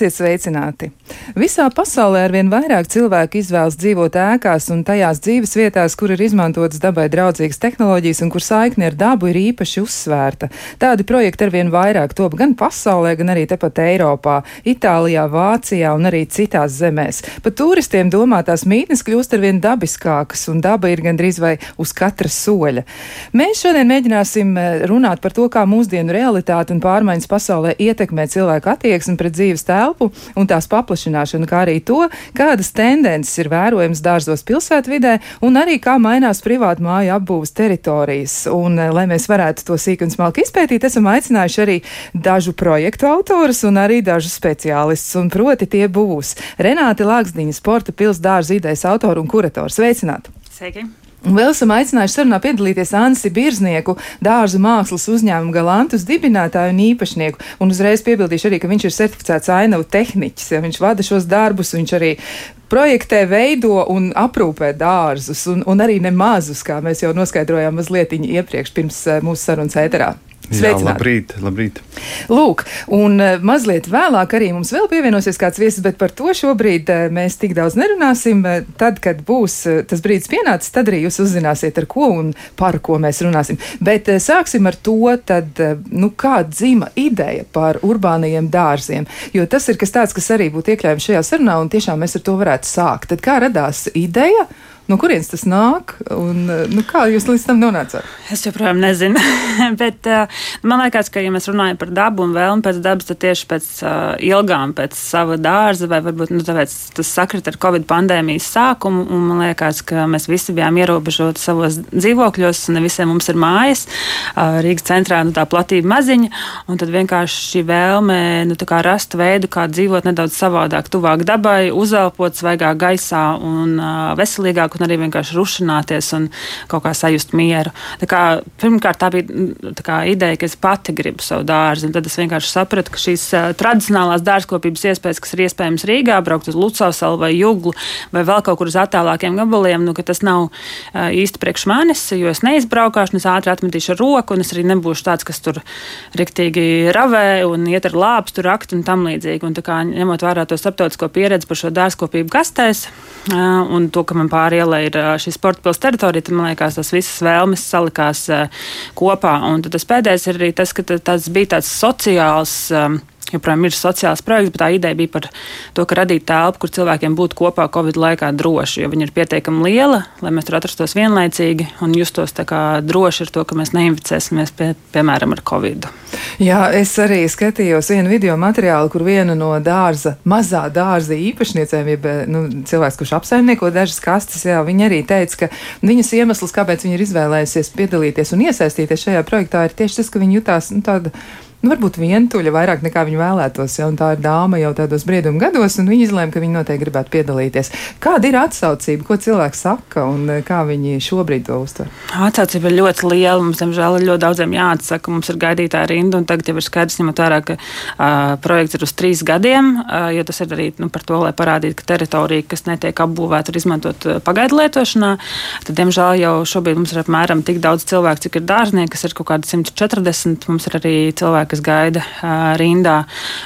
Esiet sveicināti! Visā pasaulē arvien vairāk cilvēku izvēlas dzīvot ēkās un tajās dzīves vietās, kur ir izmantotas dabai draudzīgas tehnoloģijas un kur saikne ar dabu ir īpaši uzsvērta. Tādi projekti arvien vairāk top gan pasaulē, gan arī tepat Eiropā, Itālijā, Vācijā un arī citās zemēs. Pat turistiem domātās mītnes kļūst arvien dabiskākas un daba ir gandrīz vai uz katra soļa. Mēs šodien mēģināsim eh, runāt par to, kā mūsdienu realitāte un pārmaiņas pasaulē ietekmē cilvēku attieksmi pret dzīves telpu un tās paplašināšanu, kā arī to, kādas tendences ir vērojamas dārzos pilsētvidē un arī kā mainās privātu māju apbūves teritorijas. Un, eh, lai mēs varētu to sīk un smalki izpētīt, esam aicinājuši arī dažu projektu autorus un arī dažus speciālistus, un proti tie būs Renāti Lāksdiņa, sporta pils dārza idejas autora un kurators. Sveicināti! Sveiki! Un vēl esam aicinājuši sarunā piedalīties Ansi Birznieku, dārzu mākslas uzņēmumu galantus dibinātāju un īpašnieku. Un uzreiz piebildīšu arī, ka viņš ir certificēts ainavu tehniķis. Ja viņš vada šos darbus, viņš arī projektē, veido un aprūpē dārzus, un, un arī nemazus, kā mēs jau noskaidrojām mazliet iepriekš pirms eh, mūsu sarunas ēterā. Sveicināti. Jā, labrīt, labrīt. Lūk, un uh, mazliet vēlāk arī mums vēl pievienosies kāds viesis, bet par to šobrīd uh, mēs tik daudz nerunāsim. Tad, kad būs tas brīdis pienācis, tad arī jūs uzzināsiet, ar ko un par ko mēs runāsim. Bet sāksim ar to, tad, nu, kā dzima ideja par urbānajiem dārziem, jo tas ir kas tāds, kas arī būtu iekļāvts šajā sarunā, un tiešām mēs ar to varētu sākt. Tad kā radās ideja? No kurienes tas nāk un nu, kā jūs līdz tam nonācāt? Es joprojām nezinu. Bet uh, man liekas, ka, ja mēs runājam par dabu un vēlmi pēc dabas, tad tieši pēc uh, ilgām, pēc sava dārza, vai varbūt nu, tas sakrit ar Covid pandēmijas sākumu. Man liekas, ka mēs visi bijām ierobežoti savos dzīvokļos, un ne visiem mums ir mājas. Rīgas centrā nu, tā platība maziņa, un tad vienkārši šī vēlme nu, rast veidu, kā dzīvot nedaudz savādāk, tuvāk dabai, uzelpot svaigā gaisā un veselīgāk un arī vienkārši rušināties un kaut kā sajust mieru. Tā kā, pirmkārt, tā bija mm, tā kā, ideja, ka es pati gribu savu dārzu. Tad es vienkārši sapratu, ka šīs uh, tradicionālās dārzkopības iespējas, kas ir iespējams Rīgā, braukt uz Lucausalu vai Juglu vai vēl kaut kur uz attālākiem gabaliem, nu, tas nav uh, īsti priekš manis, jo es neizbraukāšu, es ātri atmetīšu ar roku, un es arī nebūšu tāds, kas tur riktīgi ravē un iet ar lāpstu rakt un tam līdzīgi. Un, kā, ņemot vērā to starptautisko pieredzi par šo dārzkopību gastēs un to, ka man pāri iela ir šī sporta pilsēta teritorija, tad man liekas, tas visas vēlmes salikās kopā. Un tas pēdējais ir arī tas, ka tas bija tāds sociāls joprojām ir sociāls projekts, bet tā ideja bija par to, ka radīt telpu, kur cilvēkiem būtu kopā Covid laikā droši, jo viņi ir pietiekami liela, lai mēs tur atrastos vienlaicīgi un justos droši ar to, ka mēs neinficēsimies, pie, piemēram, ar Covid. Jā, es arī skatījos vienu video materiālu, kur viena no dārza, mazā dārza īpašniecēm, jeb nu, cilvēks, kurš apsaimnieko dažas kastes, jā, viņa arī teica, ka viņas iemesls, kāpēc viņa ir izvēlējusies piedalīties un iesaistīties šajā projektā, ir tieši tas, ka viņa jutās nu, tāda nu, varbūt vientuļa vairāk nekā viņa vēlētos. Ja, tā ir dāma jau tādos brieduma gados, un viņa izlēma, ka viņa noteikti gribētu piedalīties. Kāda ir atsaucība, ko cilvēki saka un eh, kā viņi šobrīd to uztver? Atsaucība ir ļoti liela. Mums, diemžēl, ir ļoti daudziem jāatsaka. Mums ir gaidītāja rinda, un tagad jau ir skaidrs, ņemot vērā, ka uh, projekts ir uz trīs gadiem, uh, jo tas ir arī nu, par to, lai parādītu, ka teritorija, kas netiek apbūvēta, ir izmantot pagaidu lietošanā. Tad, diemžēl, jau šobrīd mums ir apmēram tik daudz cilvēku, cik ir dārznieki, kas ir kaut kādi 140. Mums ir arī cilvēki, kas gaida rindā.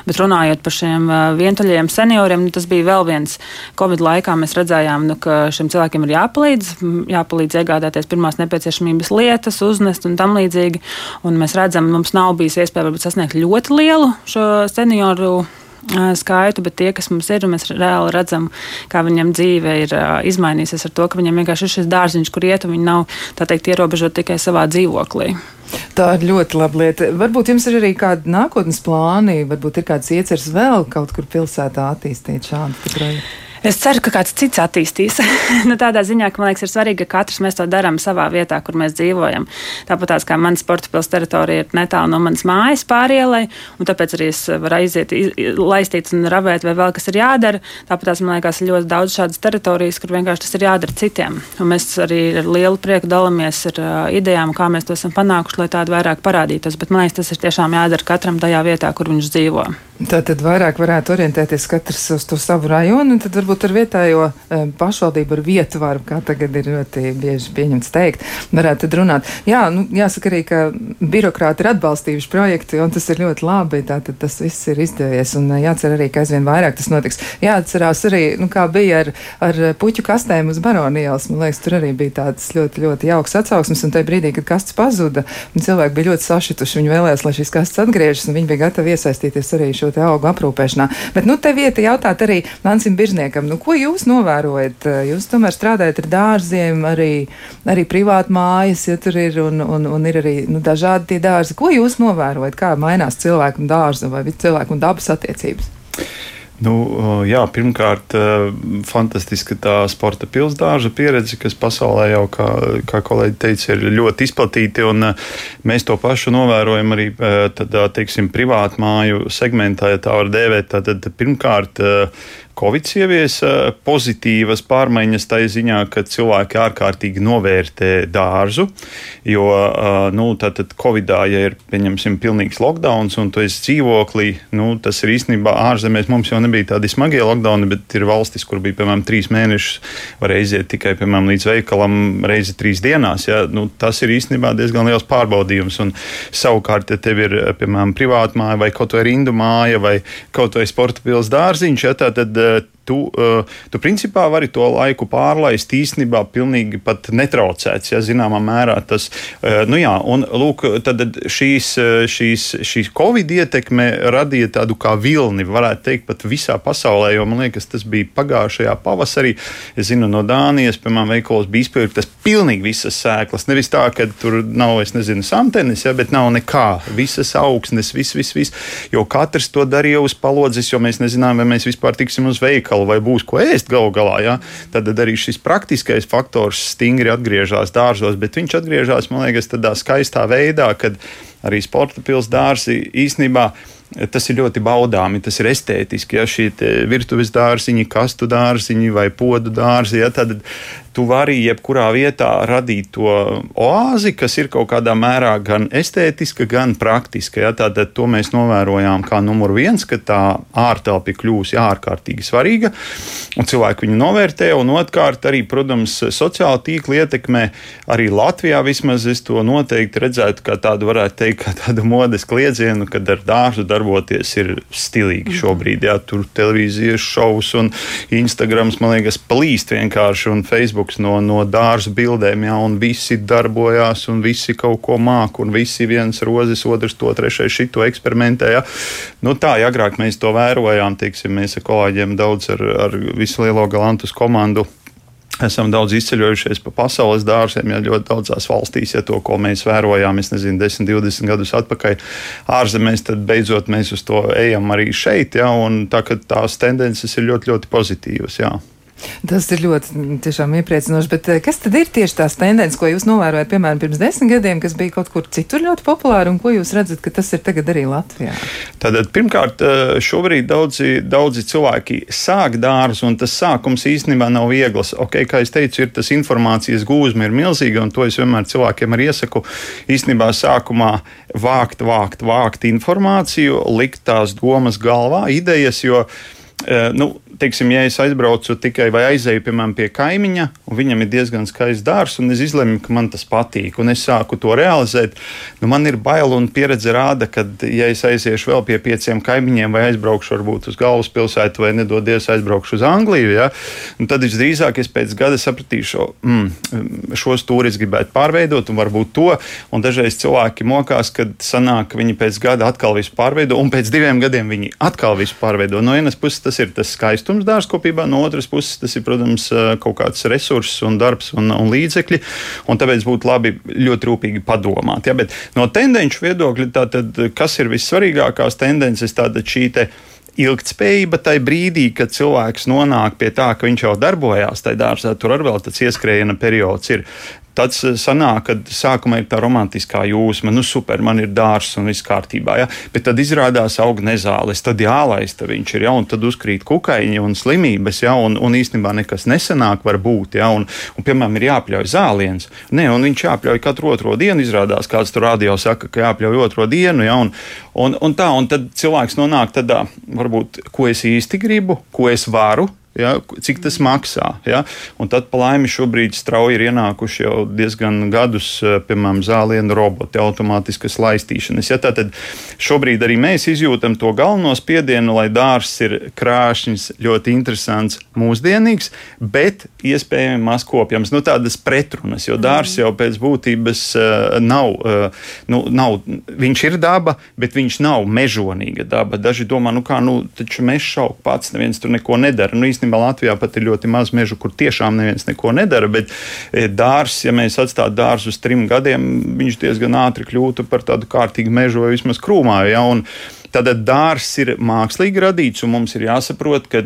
Bet runājot par šiem vientuļiem senioriem, nu, tas bija vēl viens Covid laikā. Mēs redzējām, nu, ka šiem cilvēkiem ir jāpalīdz, jāpalīdz iegādāties pirmās nepieciešamības lietas, uznest un tam līdzīgi. Un mēs redzam, mums nav bijis iespēja sasniegt ļoti lielu šo senioru skaitu, bet tie, kas mums ir, mēs reāli redzam, kā viņam dzīve ir izmainījusies ar to, ka viņam vienkārši ir šis dārziņš, kur iet, un viņi nav, tā teikt, ierobežoti tikai savā dzīvoklī. Tā ir ļoti laba lieta. Varbūt jums ir arī kādi nākotnes plāni, varbūt ir kāds iecers vēl kaut kur pilsētā attīstīt šādu projektu. Es ceru, ka kāds cits attīstīs. nu, tādā ziņā, ka man liekas, ir svarīgi, ka katrs mēs to darām savā vietā, kur mēs dzīvojam. Tāpat tās, kā manas sporta pilsēta teritorija ir netālu no manas mājas pārielai, un tāpēc arī es varu aiziet, laistīt un ravēt, vai vēl kas ir jādara. Tāpat tās, man liekas, ir ļoti daudz šādas teritorijas, kur vienkārši tas ir jādara citiem. Un mēs arī ar lielu prieku dalāmies ar uh, idejām, kā mēs to esam panākuši, lai tādu vairāk parādītos. Bet man liekas, tas ir tiešām jādara katram tajā vietā, kur viņš dzīvo. Tā tad vairāk varētu orientēties katrs uz to savu rajonu, un tad varbūt varbūt ar vietējo pašvaldību, ar vietu varu, kā tagad ir ļoti bieži pieņemts teikt, varētu runāt. Jā, nu, jāsaka arī, ka birokrāti ir atbalstījuši projektu, un tas ir ļoti labi, tātad tas viss ir izdevies, un jācer arī, ka aizvien vairāk tas notiks. Jāatcerās arī, nu, kā bija ar, ar puķu kastēm uz Baronielas, man liekas, tur arī bija tāds ļoti, ļoti jauks atsauksmes, un tajā brīdī, kad kastes pazuda, cilvēki bija ļoti sašituši, viņi vēlējās, lai šīs kastes atgriežas, un viņi bija gatavi iesaistīties arī šo te augu aprūpēšanā. Bet, nu, te vieta jautāt arī Nansim Biržniekam, nu, ko jūs novērojat? Jūs tomēr strādājat ar dārziem, arī, arī privāti mājas, ja tur ir, un, un, un ir arī nu, dažādi tie dārzi. Ko jūs novērojat? Kā mainās cilvēku un dārza vai cilvēku un dabas attiecības? Nu, jā, pirmkārt, fantastiska tā sporta pilsdāža pieredze, kas pasaulē jau, kā, kā kolēģi teica, ir ļoti izplatīta. Mēs to pašu novērojam arī tādā, teiksim, privātmāju segmentā, ja tā var dēvēt. Tātad, pirmkārt, Covid ieviesa pozitīvas pārmaiņas tā ziņā, ka cilvēki ārkārtīgi novērtē dārzu. Jo, nu, tātad, Covidā, ja ir, pieņemsim, pilnīgs lockdown un tu esi dzīvoklī, nu, tas ir īstenībā ārzemēs. Mums jau nebija tādi smagie lockdowni, bet ir valstis, kur bija, piemēram, trīs mēnešus, var aiziet tikai, piemēram, līdz veikalam reizi trīs dienās. Ja? Nu, tas ir īstenībā diezgan liels pārbaudījums. Un, savukārt, ja tev ir, piemēram, privātmāja vai kaut vai rindu māja vai kaut vai sporta pils dārziņš, ja, tad tu, uh, tu principā vari to laiku pārlaist īstenībā pilnīgi pat netraucēts, ja zināmā mērā tas, uh, nu jā, un lūk, tad šīs, šīs, šīs Covid ietekme radīja tādu kā vilni, varētu teikt, pat visā pasaulē, jo man liekas, tas bija pagājušajā pavasarī. Es zinu, no Dānijas, piemēram, veikalos bija izpirktas pilnīgi visas sēklas. Nevis tā, ka tur nav, es nezinu, samtenis, ja, bet nav nekā, visas augsnes, viss, viss, viss, jo katrs to darīja uz palodzes, jo mēs nezinām, vai mēs vispār tiksim uz veikalu veikalu vai būs ko ēst galu galā, ja, tad arī šis praktiskais faktors stingri atgriežas dārzos, bet viņš atgriežas, man liekas, tādā skaistā veidā, kad arī sporta pilsēta dārzi īstenībā tas ir ļoti baudāmi, tas ir estētiski. Ja šī virtuves dārziņi, kastu dārziņi vai podu dārzi, ja, tad tu vari jebkurā vietā radīt to oāzi, kas ir kaut kādā mērā gan estētiska, gan praktiska. Ja? Tātad to mēs novērojām kā numur viens, ka tā ārtelpa ir kļūsi ārkārtīgi svarīga, un cilvēki viņu novērtē. Un otrkārt, arī, protams, sociāla tīkla ietekmē arī Latvijā vismaz es to noteikti redzētu kā tādu, varētu teikt, kā tādu modes kliedzienu, kad ar dārzu darboties ir stilīgi šobrīd. Jā, tur televīzijas šovs un Instagrams, man liekas, plīst vienkārši un Facebook uzbruks no, no dārza bildēm, ja, un visi darbojās, un visi kaut ko māca, un visi viens rozes, otrs to, trešais šito eksperimentē. Ja. Nu, tā, ja agrāk mēs to vērojām, teiksim, mēs ar kolēģiem daudz ar, ar visu lielo galantus komandu esam daudz izceļojušies pa pasaules dārziem, ja ļoti daudzās valstīs, ja to, ko mēs vērojām, es nezinu, 10, 20 gadus atpakaļ ārzemēs, tad beidzot mēs uz to ejam arī šeit, ja, un tā, tās tendences ir ļoti, ļoti pozitīvas. Jā. Tas ir ļoti mm, tiešām iepriecinoši, bet eh, kas tad ir tieši tās tendences, ko jūs novērojat, piemēram, pirms desmit gadiem, kas bija kaut kur citur ļoti populāri, un ko jūs redzat, ka tas ir tagad arī Latvijā? Tātad, pirmkārt, eh, šobrīd daudzi, daudzi cilvēki sāk dārzu, un tas sākums īstenībā nav viegls. Okay, kā jau teicu, ir tas informācijas gūzma ir milzīga, un to es vienmēr cilvēkiem arī iesaku. Īstenībā sākumā vākt, vākt, vākt informāciju, likt tās domas galvā, idejas, jo eh, nu, teiksim, ja es aizbraucu tikai vai aizēju, piemēram, pie kaimiņa, un viņam ir diezgan skaists dārsts, un es izlemju, ka man tas patīk, un es sāku to realizēt, nu, man ir bail un pieredze rāda, ka, ja es aiziešu vēl pie pieciem kaimiņiem, vai aizbraukšu varbūt uz galvaspilsētu, vai nedodies aizbraukšu uz Angliju, ja, tad visdrīzāk es pēc gada sapratīšu, mm, šos stūri es gribētu pārveidot, un varbūt to, un dažreiz cilvēki mokās, kad sanāk, ka viņi pēc gada atkal visu pārveido, un pēc diviem gadiem viņi atkal visu pārveido. No vienas puses tas ir tas skaists skaistums dārzkopībā, no otras puses tas ir, protams, kaut kāds resurss un darbs un, un līdzekļi, un tāpēc būtu labi ļoti rūpīgi padomāt. Ja? Bet no tendenci viedokļa, tātad, kas ir vissvarīgākās tendences, tātad šī te ilgspējība tajā brīdī, kad cilvēks nonāk pie tā, ka viņš jau darbojās tajā dārzā, tur arī vēl tāds ieskrējiena periods ir. Tad sanāk, ka sākumā ir tā romantiskā jūsma, nu super, man ir dārsts un viss kārtībā, ja? bet tad izrādās aug nezāles, tad jālaista viņš ir, ja? un tad uzkrīt kukaiņi un slimības, ja? un, un īstenībā nekas nesanāk var būt, ja? un, un, piemēram, ir jāpļauj zāliens. Nē, un viņš jāpļauj katru otro dienu, izrādās kāds tur radio saka, ka jāpļauj otro dienu, ja? un, un, un tā, un tad cilvēks nonāk tādā, varbūt, ko es īsti gribu, ko es varu, Ja, cik tas maksā? Ja? Un tad, laimi, šobrīd strauji ir ienākuši jau diezgan gadus, eh, piemēram, zālienu roboti, automātiskas laistīšanas. Ja? Tātad šobrīd arī mēs izjūtam to galveno spiedienu, lai dārsts ir krāšņs, ļoti interesants, mūsdienīgs, bet iespējami mazkopjams. Nu, tādas pretrunas, jo dārsts jau pēc būtības uh, nav, uh, nu, nav, viņš ir daba, bet viņš nav mežonīga daba. Daži domā, nu kā, nu, taču mežs šauk pats, neviens tur neko nedara. Nu, īstenībā Latvijā pat ir ļoti maz mežu, kur tiešām neviens neko nedara. Bet e, dārsts, ja mēs atstātu dārzu uz trim gadiem, viņš diezgan ātri kļūtu par tādu kārtīgu mežu vai vismaz krūmā. Ja? Un, Tad dārsts ir mākslīgi radīts, un mums ir jāsaprot, ka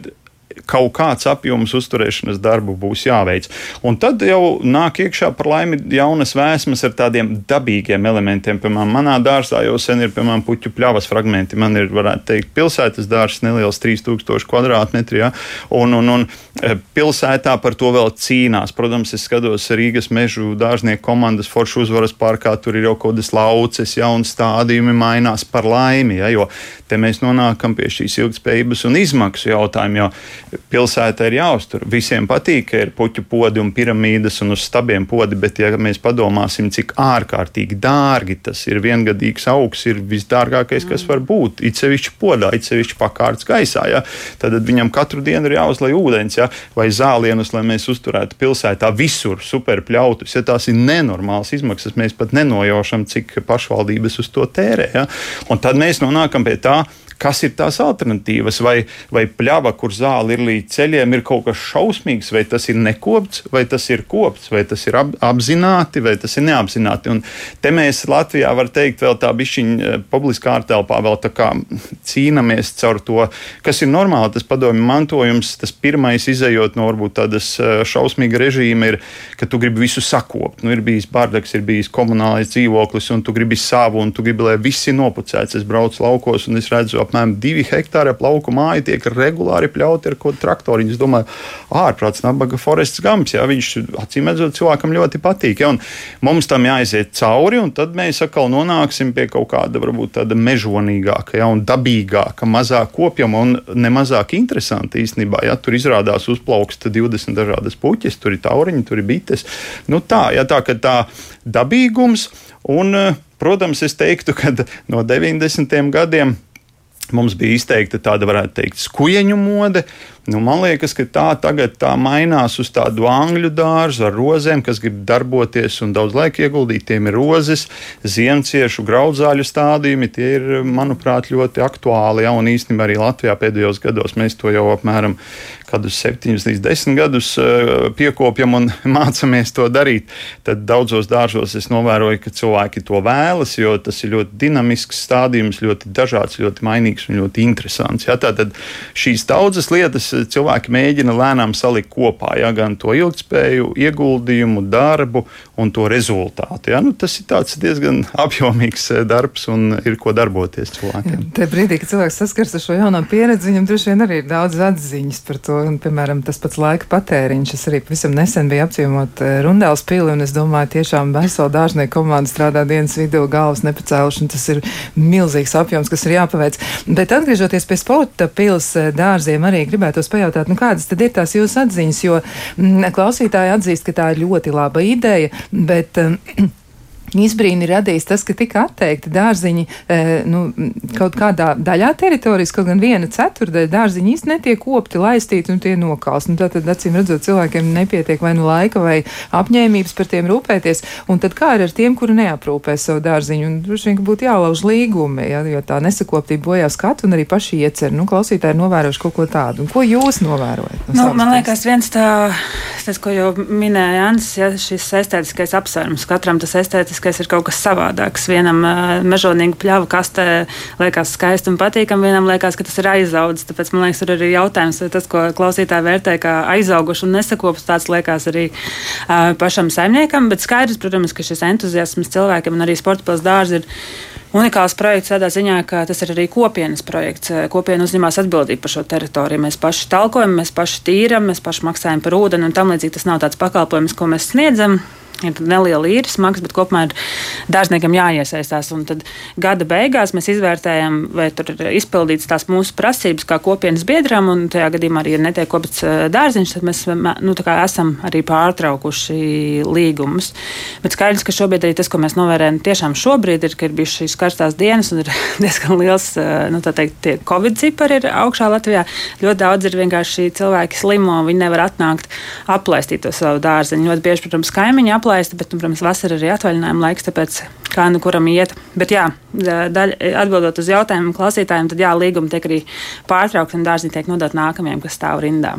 kaut kāds apjoms uzturēšanas darbu būs jāveic. Un tad jau nāk iekšā par laimi jaunas vēsmas ar tādiem dabīgiem elementiem. Piemēram, manā dārzā jau sen ir piemēram, puķu pļavas fragmenti. Man ir, varētu teikt, pilsētas dārzs neliels 3000 km2. Ja? Un, un, un e, pilsētā par to vēl cīnās. Protams, es skatos Rīgas mežu dārznieku komandas foršu uzvaras parkā. Tur ir jau kaut kādas lauces, jaunas stādījumi mainās par laimi. Ja? Jo te mēs nonākam pie šīs ilgspējības un izmaksu jautājuma pilsētā ir jāuztur. Visiem patīk, ka ir puķu podi un piramīdas un uz stabiem podi, bet, ja mēs padomāsim, cik ārkārtīgi dārgi tas ir, viengadīgs augs ir visdārgākais, kas var būt. It sevišķi podā, it sevišķi pakārts gaisā. Ja? Tad viņam katru dienu ir jāuzlai ūdens ja? vai zālienus, lai mēs uzturētu pilsētā visur superpļautus. Ja tās ir nenormālas izmaksas, mēs pat nenojaušam, cik pašvaldības uz to tērē. Ja? Un tad mēs nonākam pie tā, kas ir tās alternatīvas, vai, vai pļava, kur zāle ir līdz ceļiem, ir kaut kas šausmīgs, vai tas ir nekopts, vai tas ir kopts, vai tas ir ap, apzināti, vai tas ir neapzināti. Un te mēs Latvijā, var teikt, vēl tā bišķiņa eh, publiskā ārtelpā vēl tā kā cīnāmies caur to, kas ir normāli, tas padomju mantojums, tas pirmais izējot no varbūt tādas eh, šausmīga režīma ir, ka tu gribi visu sakopt. Nu, ir bijis bardaks, ir bijis komunālais dzīvoklis, un tu gribi savu, un tu gribi, lai viss ir nopucēts. Es braucu laukos, un es redzu apmēram 2 hektāri ap lauku māju tiek regulāri pļauti ar ko traktoriņu. Es domāju, ārprāts, nabaga forests gams, jā, viņš acīm redzot cilvēkam ļoti patīk. Ja, mums tam jāiziet cauri, un tad mēs atkal nonāksim pie kaut kāda varbūt tāda mežonīgāka ja, un dabīgāka, mazāk kopjama un nemazāk interesanta īstenībā. Ja, tur izrādās uzplaukst 20 dažādas puķis, tur ir tauriņi, tur ir bites. Nu, tā, ja, tā, tā dabīgums un, protams, es teiktu, ka no 90. gadiem Mums bija izteikta tāda, varētu teikt, skujeņu mode, Nu, man liekas, ka tā tagad tā mainās uz tādu angļu dārzu ar rozēm, kas grib darboties un daudz laika ieguldīt. Tiem ir rozes, ziemciešu, graudzāļu stādījumi. Tie ir, manuprāt, ļoti aktuāli. Ja, un īstenībā arī Latvijā pēdējos gados mēs to jau apmēram kādus 7 līdz 10 gadus eh, piekopjam un mācāmies to darīt. Tad daudzos dārzos es novēroju, ka cilvēki to vēlas, jo tas ir ļoti dinamisks stādījums, ļoti dažāds, ļoti mainīgs un ļoti interesants. Ja, tātad šīs daudzas lietas cilvēki mēģina lēnām salikt kopā ja, gan to ilgspēju, ieguldījumu, darbu un to rezultātu. Ja. Nu, tas ir diezgan apjomīgs eh, darbs un ir ko darboties cilvēkiem. Tajā brīdī, kad cilvēks saskars ar šo jauno pieredzi, viņam droši vien arī ir daudz atziņas par to. Un, piemēram, tas pats laika patēriņš. Es arī pavisam nesen biju apciemot eh, Rundēls pili, un es domāju, tiešām vesela dārznieku komanda strādā dienas vidū, galvas nepacēluši, tas ir milzīgs apjoms, kas ir jāpaveic. Bet atgriežoties pie sporta pils eh, dārziem, arī gribētos vēlētos pajautāt, nu, kādas tad ir tās jūsu atziņas, jo m, mm, klausītāji atzīst, ka tā ir ļoti laba ideja, bet. Um, Izbrīni radīs tas, ka tika atteikti dārziņi e, nu, kaut kādā daļā teritorijas, kaut gan viena ceturdaļa dārziņi īsti netiek kopti, laistīti un tie nokals. Nu, tad, acīm redzot, cilvēkiem nepietiek vai nu laika vai apņēmības par tiem rūpēties. Un tad kā ir ar tiem, kuri neaprūpē savu dārziņu? Un droši vien, būtu jālauž līgumi, ja, jo tā nesakoptība bojā skatu un arī paši iecer. Nu, klausītāji novērojuši kaut ko tādu. Un ko jūs novērojat? No nu, man liekas, viens tā, tas, ko jau minēja Jānis, ja, šis estētiskais apsvērums. Katram tas estētiskais estētiskais ir kaut kas savādāks. Vienam mežonīga pļava kastē liekas skaisti un patīkami, vienam liekas, ka tas ir aizaudzis. Tāpēc man liekas, tur ir arī jautājums, vai tas, ko klausītāji vērtē kā aizauguši un nesakops, tāds liekas arī uh, pašam saimniekam. Bet skaidrs, protams, ka šis entuziasms cilvēkiem un arī sporta pils dārzi ir unikāls projekts tādā ziņā, ka tas ir arī kopienas projekts. Kopiena uzņemās atbildību par šo teritoriju. Mēs paši talkojam, mēs paši tīram, mēs paši maksājam par ūdeni un tam līdzīgi. Tas nav tāds pakalpojums, ko mēs sniedzam ir neliela īres maksa, bet kopumā ir dārzniekam jāiesaistās. Un tad gada beigās mēs izvērtējam, vai tur ir izpildīts tās mūsu prasības kā kopienas biedram, un tajā gadījumā arī ir netiek kopts dārziņš, tad mēs nu, esam arī pārtraukuši līgumus. Bet skaidrs, ka šobrīd arī tas, ko mēs novērējam tiešām šobrīd, ir, ka ir bijušas šīs karstās dienas un ir diezgan liels, nu, tā teikt, tie Covid cipari ir augšā Latvijā. Ļoti daudz ir vienkārši cilvēki slimo, viņi nevar atnākt aplaistīt to savu dārziņu. Ļoti bieži, protams, kaimiņi aplaista, bet, nu, protams, vasara ir atvaļinājuma laiks, tāpēc kā nu kuram iet. Bet, jā, daļ, atbildot uz jautājumu klausītājiem, tad jā, līgumi tiek arī pārtraukti un dārziņi tiek nodot nākamajiem, kas stāv rindā.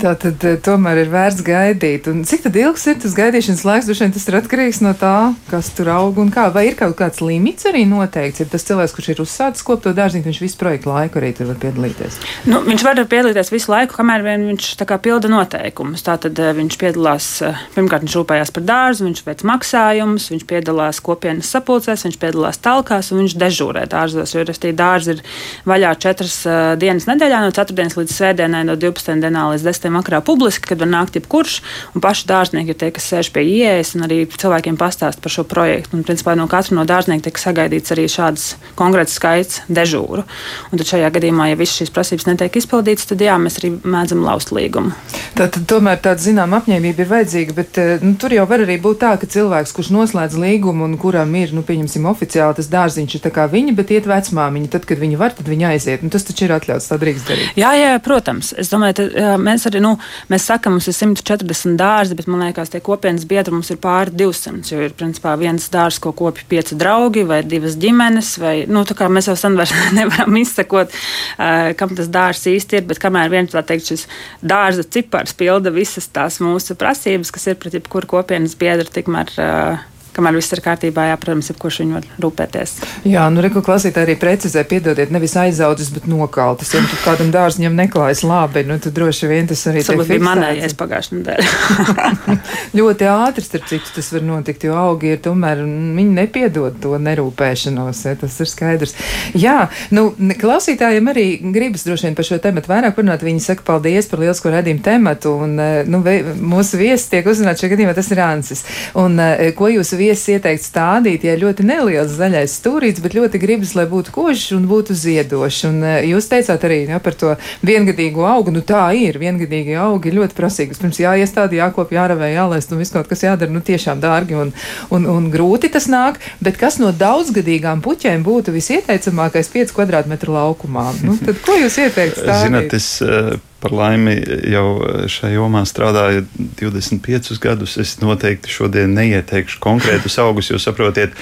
Tā tad eh, tomēr ir vērts gaidīt. Un cik ilgs ir tas gaidīšanas laiks? Vien tas ir atkarīgs no tā, kas tur aug un kā. Vai ir kaut kāds limits arī noteikts? Ir tas cilvēks, kurš ir uzsācis kopt to dārziņu, viņš visu projektu laiku arī tur var piedalīties. Nu, viņš var piedalīties visu laiku, kamēr vien viņš kā, pilda noteikumus. Tātad eh, viņš piedalās, eh, pirmkārt, viņš rūpējās par dārzu, viņš veic maksājumus, viņš piedalās kopienas sapulcēs, viņš piedalās talkās un viņš dežūrē dārzos. Jo restī dārzi ir vaļā četras dienas nedēļā, no ceturtdienas līdz svētdienai, no 12. dienā līdz 10 pieejami vakarā publiski, kad var nākt jebkurš. Un paši dārznieki ir tie, kas sēž pie ieejas un arī cilvēkiem pastāst par šo projektu. Un, principā, no katra no dārzniekiem tiek sagaidīts arī šāds konkrēts skaits dežūru. Un tad šajā gadījumā, ja visas šīs prasības netiek izpildītas, tad jā, mēs arī mēdzam laust līgumu. Tātad tomēr tāda zināma apņēmība ir vajadzīga, bet eh, nu, tur jau var arī būt tā, ka cilvēks, kurš noslēdz līgumu un kuram ir, nu, pieņemsim, oficiāli tas dārziņš ir tā kā viņa, bet iet vecmāmiņa, tad, kad viņa var, tad viņa aiziet. Nu, tas taču ir atļauts, tā drīkst darīt. Jā, jā, protams. Es domāju, ka mēs arī nu, mēs sakām, mums ir 140 dārzi, bet man liekas, tie kopienas biedri mums ir pāri 200. Jo ir principā viens dārzs, ko kopja pieci draugi vai divas ģimenes. Vai, nu, mēs jau sen nevaram izsekot, uh, kam tas dārzs īsti ir. Bet kamēr viens teikt, šis dārza cipars pilda visas tās mūsu prasības, kas ir pret jebkuru kopienas biedru, tikmēr. Uh, kamēr viss ir kārtībā, jā, protams, jebkurš viņu var rūpēties. Jā, nu, reku klausītāji arī precizē, piedodiet, nevis aizaudzis, bet nokaltas. Ja nu, kādam dārzņam neklājas labi, nu, tad droši vien tas arī tas bija manējais pagājušajā nedēļā. ļoti ātri, starp citu, tas var notikt, jo augi ir tomēr, viņi nepiedod to nerūpēšanos, ja, tas ir skaidrs. Jā, nu, klausītājiem arī gribas droši vien par šo tematu vairāk parunāt. Viņi saka paldies par lielisko redzījumu tematu, un, eh, nu, mūsu viesis tiek uzrunāts šajā gadījumā, tas ir Ansis. Un, eh, ko jūs viesis ieteikt stādīt, ja ļoti neliels zaļais stūrīts, bet ļoti gribas, lai būtu košs un būtu ziedošs. Un eh, jūs teicāt arī ja, par to viengadīgo augu. Nu tā ir, viengadīgi augi ir ļoti prasīgi. Pirms jāiestāda, jākop, jāravē, jālaist un viss kaut kas jādara. Nu tiešām dārgi un, un, un grūti tas nāk. Bet kas no daudzgadīgām puķēm būtu visieteicamākais 5 kvadrātmetru laukumā? Nu, tad ko jūs ieteikt? Stādīt? Zināt, es eh, par laimi jau šajā jomā strādāju 25 gadus. Es noteikti šodien neieteikšu konkrētus augus, jo saprotiet,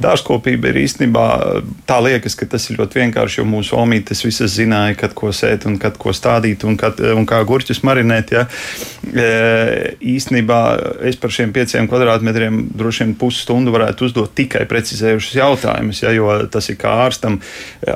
dārzkopība ir īstenībā tā liekas, ka tas ir ļoti vienkārši, jo mūsu omītes visas zināja, kad ko sēt un kad ko stādīt un, kad, un kā gurķus marinēt. Ja. E, īstenībā es par šiem pieciem kvadrātmetriem droši vien pusstundu varētu uzdot tikai precizējušus jautājumus, ja, jo tas ir kā ārstam,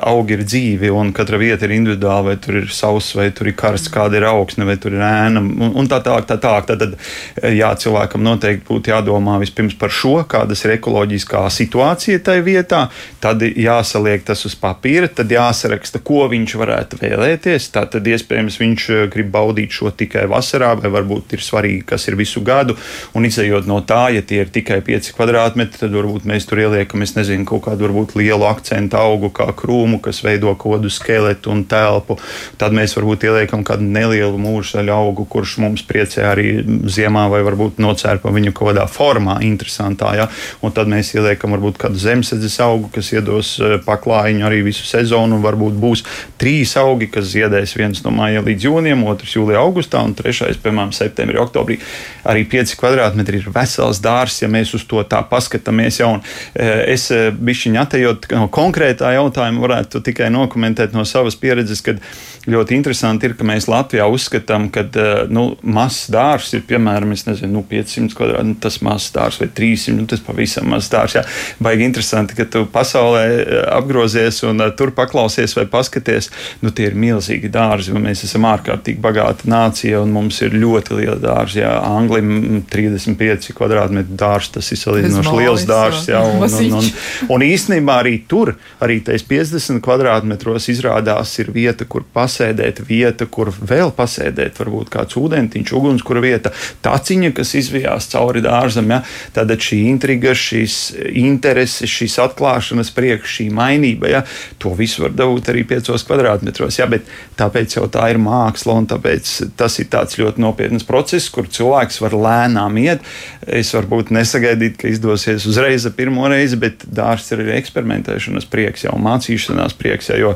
augi ir dzīvi un katra vieta ir individuāla, vai tur ir sauss vai tur ir karsts jāskatās, kāda ir augsne, vai tur ir ēna un, un tā tālāk. Tā, tā, tad, tad jā, cilvēkam noteikti būtu jādomā vispirms par šo, kādas ir ekoloģiskā situācija tajā vietā, tad jāsaliek tas uz papīra, tad jāsaraksta, ko viņš varētu vēlēties. Tad iespējams viņš eh, grib baudīt šo tikai vasarā, vai varbūt ir svarīgi, kas ir visu gadu. Un izējot no tā, ja tie ir tikai 5 kvadrātmetri, tad varbūt mēs tur ieliekam, es nezinu, kaut kādu varbūt lielu akcentu augu, kā krūmu, kas veido kodu skeletu un telpu. Tad mēs varbūt ieliekam kādu kādu nelielu mūžsaļu augu, kurš mums priecē arī ziemā, vai varbūt nocērpa viņu kaut kādā formā, interesantā. Ja? Un tad mēs ieliekam varbūt kādu zemesēdzes augu, kas iedos eh, paklājiņu arī visu sezonu. Varbūt būs trīs augi, kas ziedēs viens no māja līdz jūnijam, otrs jūlijā, augustā un trešais, piemēram, septembrī, oktobrī. Arī 5 kvadrātmetri ir vesels dārzs, ja mēs uz to tā paskatāmies. Ja, un, eh, es eh, bišķiņu atejot no konkrētā jautājuma varētu tikai nokomentēt no savas pieredzes, kad ļoti interesanti ir, ka mēs Latvijā uzskatām, ka eh, nu, mazs dārsts ir piemēram nezinu, nu, 500 kvadrātmetri, nu, tas mazs dārsts vai 300, nu, tas pavisam mazs dārsts. Jā. Baigi interesanti, ka tu pasaulē eh, apgrozies un uh, tur paklausies vai paskaties. Nu, tie ir milzīgi dārzi, un mēs esam ārkārtīgi bagāta nācija, un mums ir ļoti liela dārza. Jā, Anglijam 35 kvadrātmetru dārsts, tas ir salīdzinoši liels dārsts. Jā, un, un, un, un īstenībā arī tur, arī tais 50 kvadrātmetros izrādās ir vieta, kur pasēdēt, vieta, kur vēl pasēdēt, varbūt kāds ūdentiņš, ugunskura vieta, taciņa, kas izvijās cauri dārzam. Ja? Tad šī intriga, šīs intereses, šīs atklāšanas priekš, šī mainība, ja? to visu var dabūt arī piecos kvadrātmetros. Ja? Bet tāpēc jau tā ir māksla, un tāpēc tas ir tāds ļoti nopietns process, kur cilvēks var lēnām iet. Es varbūt nesagaidītu, ka izdosies uzreiz pirmo reizi, bet dārsts ir arī eksperimentēšanas prieks, jau mācīšanās prieks. Ja, jo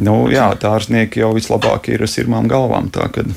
nu, jā, dārznieki jau vislabāk ir ar sirmām galvām. Tā, kad...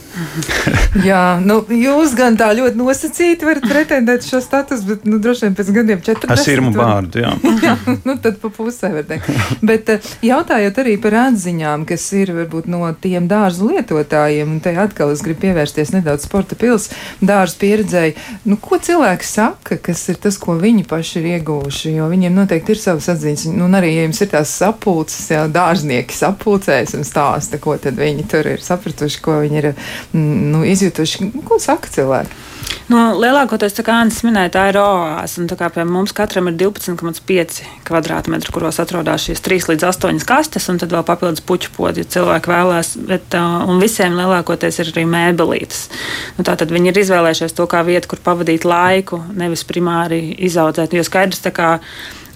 jā, nu, jūs gan tā ļoti nosacīti varat pretendēt šo statusu, bet nu, droši vien pēc gadiem 40. Ar sirmu vārdu, jā. jā, nu tad pa pusē var teikt. Bet eh, jautājot arī par atziņām, kas ir varbūt no tiem dārzu lietotājiem, un te atkal es gribu pievērsties nedaudz sporta pils dārzu pieredzēji, nu, ko cilvēki saka, kas ir tas, ko viņi paši ir ieguvuši, jo viņiem noteikti ir savas atziņas, nu, un arī, ja jums ir tās sapulces, jā, dārznieki sapulcēs un stāsta, ko tad viņi tur ir sapratuši, ko viņi ir, mm, nu, izjutuši, ko saka cilvēki? Nu, lielākoties, kā Anna minēja, tā ir oāze. Pie mums katram ir 12,5 km2, kuros atrodas šīs 3 līdz 8 kastes, un tad vēl papildus puķu podi, ja cilvēki vēlēs. Bet, un visiem lielākoties ir arī mēbelītes. Nu, Tātad viņi ir izvēlējušies to kā vietu, kur pavadīt laiku, nevis primāri izaudzēt. Jo skaidrs, ka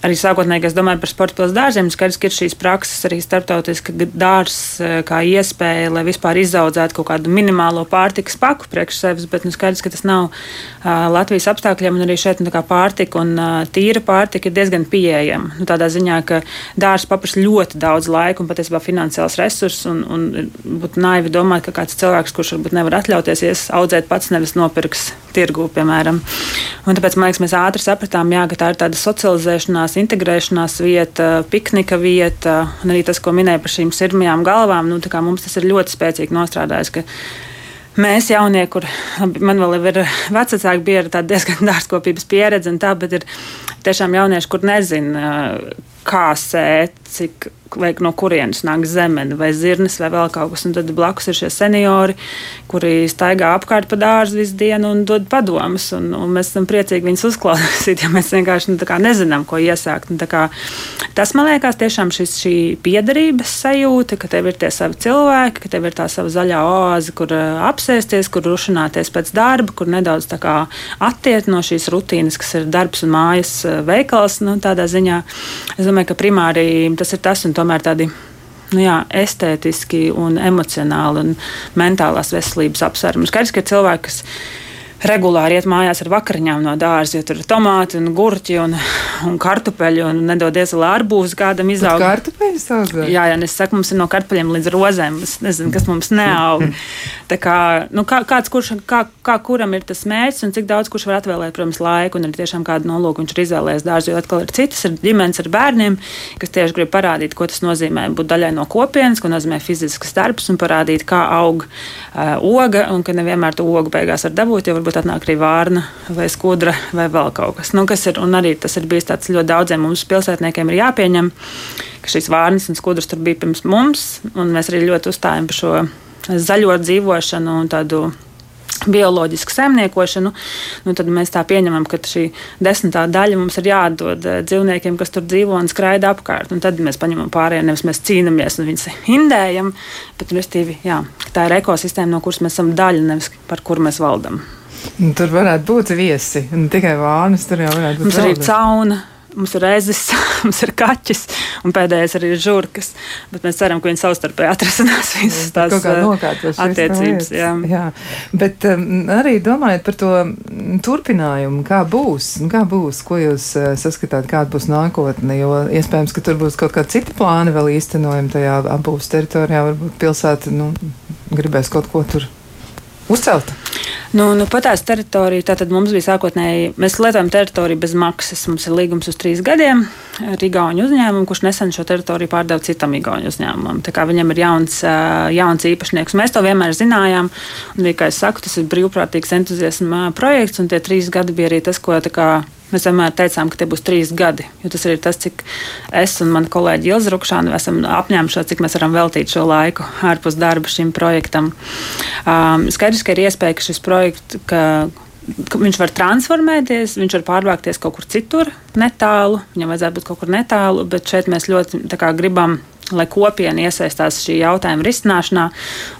arī sākotnēji, kas domāju par sporta pilsētas dārziem, skaidrs, ka ir šīs prakses arī starptautiski dārzs eh, kā iespēja, lai vispār izaudzētu kaut kādu minimālo pārtikas paku priekš sevis, bet nu, skaidrs, ka tas nav uh, Latvijas apstākļiem, un arī šeit nu, pārtika un uh, tīra pārtika ir diezgan pieejama. Nu, tādā ziņā, ka dārzs paprasa ļoti daudz laika un patiesībā finansiāls resursus, un, un būtu naivi domāt, ka kāds cilvēks, kurš varbūt nevar atļauties audzēt pats, nevis nopirks tirgu, piemēram. Un tāpēc, man liekas, mēs ātri sapratām, jā, ka tā ir tāda socializēšanās integrēšanās vieta, piknika vieta, un arī tas, ko minēja par šīm sirmajām galvām, nu, mums tas ir ļoti spēcīgi nostrādājis. Mēs, jaunie, kur man vēl ir vecāki, bija diezgan dārzkopības pieredze, tā, bet ir tiešām jaunieši, kur nezina, kā sēt, cik vai no kurienes nāk zemene, vai zirnes, vai vēl kaut kas. Un tad blakus ir šie seniori, kuri staigā apkārt pa dārzu visu dienu un dod padomus. Un, un mēs esam priecīgi viņus uzklausīt, ja mēs vienkārši nu, nezinām, ko iesākt. Un, kā, tas man liekas tiešām šis, šī piederības sajūta, ka tev ir tie savi cilvēki, ka tev ir tā sava zaļā oāze, kur uh, apsēsties, kur rušināties pēc darba, kur nedaudz kā, attiekt no šīs rutīnas, kas ir darbs un mājas uh, veikals. Nu, tādā ziņā domāju, ka primāri tas ir tas un tomēr tādi nu jā, estētiski, un emocionāli un mentālās veselības apsvērumi. Skaidrs, ka cilvēki, kas regulāri iet mājās ar vakariņām no dārza, jo tur ir tomāti un gurķi un, un kartupeļi un nedodies vēl arbūzi kādam izaug. Kartupeļi saudzē? Jā, jā, es saku, mums ir no kartupeļiem līdz rozēm. Es nezinu, kas mums neaug. Tā kā, nu, kā, kāds, kurš, kā, kā kuram ir tas mērķis un cik daudz kurš var atvēlēt, protams, laiku un arī tiešām kādu nolūku viņš ir izvēlējies dārzu, jo atkal ir citas, ir ģimenes ar bērniem, kas tieši grib parādīt, ko tas nozīmē būt daļai no kopienas, ko nozīmē fizisks darbs un parādīt, kā aug uh, oga un ka nevienmēr to ogu beigās var dabūt, jo varbūt atnāk arī vārna vai skudra vai vēl kaut kas. Nu, kas ir, un arī tas ir bijis tāds ļoti daudziem mums pilsētniekiem ir jāpieņem, ka šīs vārnas un skudras tur bija pirms mums, un mēs arī ļoti uzstājam par šo zaļo dzīvošanu un tādu bioloģisku saimniekošanu, nu, tad mēs tā pieņemam, ka šī desmitā daļa mums ir jāatdod eh, dzīvniekiem, kas tur dzīvo un skraida apkārt. Un tad mēs paņemam pārējie, nevis mēs cīnāmies un viņus hindējam, bet restīvi, jā, tā ir ekosistēma, no kuras mēs esam daļa, nevis par kuru mēs valdam. Nu, tur varētu būt viesi, ne tikai vānas, tur jau varētu būt. Mums arī ir cauna. Mums ir ezis, mums ir kaķis, un pēdējais arī ir žurkas. Bet mēs ceram, ka viņi savstarpēji atrasinās visas tās uh, attiecības. Jā. jā, bet um, arī domājot par to turpinājumu, kā būs, kā būs, ko jūs uh, saskatāt, kāda būs nākotne, jo iespējams, ka tur būs kaut kādi citi plāni vēl īstenojami tajā apbūves teritorijā, varbūt pilsēta nu, gribēs kaut ko tur uzcelt. Nu, nu, Patās teritorija, tātad mums bija sākotnēji, mēs lietojam teritoriju bez maksas. Mums ir līgums uz trīs gadiem ar Igaunu uzņēmumu, kurš nesen šo teritoriju pārdeva citam Igaunu uzņēmumam. Tā kā viņam ir jauns, jauns īpašnieks. Mēs to vienmēr zinājām. Un, kā es saku, tas ir brīvprātīgs entuziasma projekts, un tie trīs gadi bija arī tas, ko Mēs vienmēr teicām, ka tie būs trīs gadi, tas ir tas, cik es un mana kolēģi Ilza Rukšāna esam apņēmušies, cik mēs varam veltīt šo laiku ārpus darba šim projektam. Um, skaidrs, ka ir iespēja, ka šis projekts, ka, ka viņš var transformēties, viņš var pārvākties kaut kur citur, netālu. Viņam vajadzētu būt kaut kur netālu, bet šeit mēs ļoti kā, gribam lai kopiena iesaistās šī jautājuma risināšanā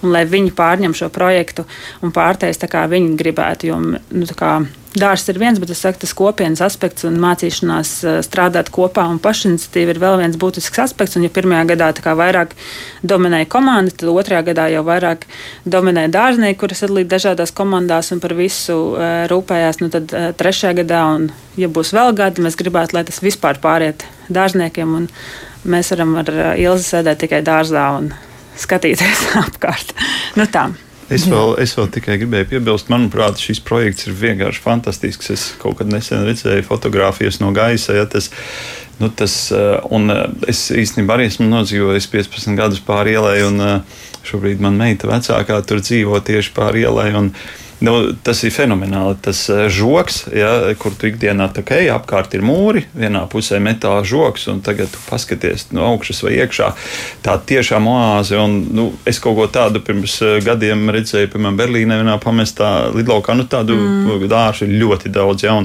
un lai viņi pārņem šo projektu un pārtais tā kā viņi gribētu. Jo, nu, kā, Dārsts ir viens, bet es saku, tas kopienas aspekts un mācīšanās strādāt kopā un pašiniciatīva ir vēl viens būtisks aspekts. Un, ja pirmajā gadā tā kā vairāk dominēja komanda, tad otrajā gadā jau vairāk dominēja dārznieki, kuras sadalīja dažādās komandās un par visu rūpējās. Nu, tad trešajā gadā, un ja būs vēl gadi, mēs gribētu, lai tas vispār pāriet dārzniekiem. Un, mēs varam ar Ilzi sēdēt tikai dārzā un skatīties apkārt. Nu, tā. Es vēl, es vēl tikai gribēju piebilst, manuprāt, šis projekts ir vienkārši fantastisks. Es kaut kad nesen redzēju fotogrāfijas no gaisa. Ja, tas, nu, tas, un es īstenībā arī esmu nodzīvojis 15 gadus pāri ielai, un šobrīd man meita vecākā tur dzīvo tieši pāri ielai. Un, Nu, tas ir fenomenāli. Tas uh, žoks, ja, kur tu ikdienā tā kā ej, apkārt ir mūri, vienā pusē metāla žoks, un tagad tu paskaties no augšas vai iekšā. Tā tiešām oāze, un nu, es kaut ko tādu pirms uh, gadiem redzēju, piemēram, Berlīnē, vienā pamestā lidlaukā. Nu, tādu mm. dārzu ir ļoti daudz. Ja,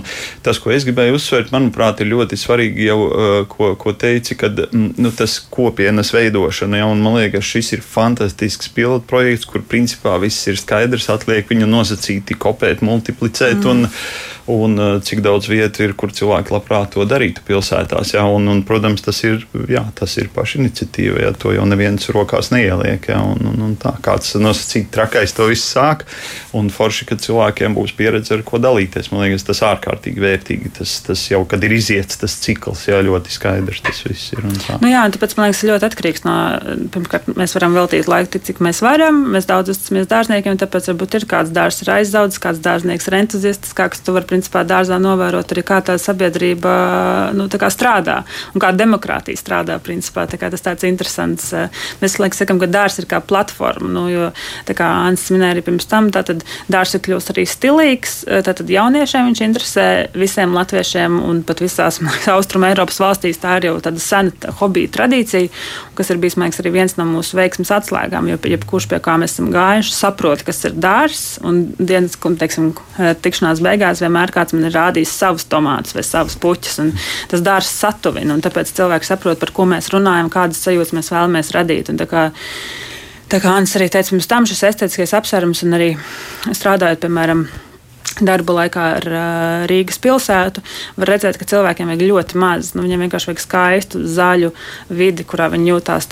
tas, ko es gribēju uzsvērt, manuprāt, ir ļoti svarīgi jau, uh, ko, ko teici, kad mm, nu, tas kopienas veidošana, ja, man liekas, šis ir fantastisks pilotu projekts, kur principā viss ir skaidrs, atliek viņu nosacīt nosacīti kopēt, multiplicēt. Mm. Un, un uh, cik daudz vietu ir, kur cilvēki labprāt to darītu pilsētās. Jā, un, un, protams, tas ir, jā, tas ir paša iniciatīva. Jā, to jau neviens rokās neieliek. Jā, un, un, un tā, kāds nosacīti trakais to viss sāk. Un forši, ka cilvēkiem būs pieredze, ar ko dalīties. Man liekas, tas ārkārtīgi vērtīgi. Tas, tas jau, kad ir iziets tas cikls, jā, ļoti skaidrs tas viss ir. Nu jā, tāpēc man liekas, ļoti atkarīgs no, pirmkārt, mēs varam veltīt laiku tik, cik mēs varam. Mēs daudz uzticamies dārzniekiem, tāpēc varbūt ir kāds dārzs ir aizaudzis, kāds dārznieks ir entuziasts, kāds tu vari principā dārzā novērot arī, kā tā sabiedrība nu, tā strādā un kā demokrātija strādā. Principā, tā tas tāds interesants. Eh, mēs laikam sakam, ka dārzs ir kā platforma, nu, jo, kā Ants minēja arī pirms tam, tad dārzs ir kļūst arī stilīgs. Eh, tad jauniešiem viņš interesē visiem latviešiem un pat visās Austrum Eiropas valstīs. Tā ir jau tāda sena hobija tradīcija, kas ir bijis liekas, arī viens no mūsu veiksmes atslēgām. Jo jebkurš, pie kā mēs esam gājuši, saprot, kas ir dārzs. Un dienas teiksim, eh, tikšanās beigās vienmēr kāds man ir rādījis savus tomātus vai savus puķus. Tas dārsts satuvina, un tāpēc cilvēks saprot, par ko mēs runājam, kādas sajūtas mēs vēlamies radīt. Un tā kā, Anna arī teica, mums tam šis estētiskais apsvērums un arī strādājot, piemēram, darba laikā ar Rīgas pilsētu, var redzēt, ka cilvēkiem vajag ļoti maz. Nu, viņiem vienkārši vajag skaistu, zaļu vidi, kurā viņi jūtās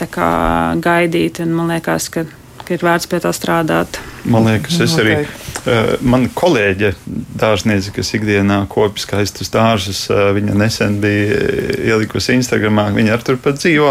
gaidīti. Man liekas, ka, ka ir vērts pie tā strādāt. Man liekas, es arī. Uh, man kolēģe, dārzniece, kas ikdienā kopjas skaistus dārzus, uh, viņa nesen bija ielikusi Instagramā. Viņa ar turpat dzīvo.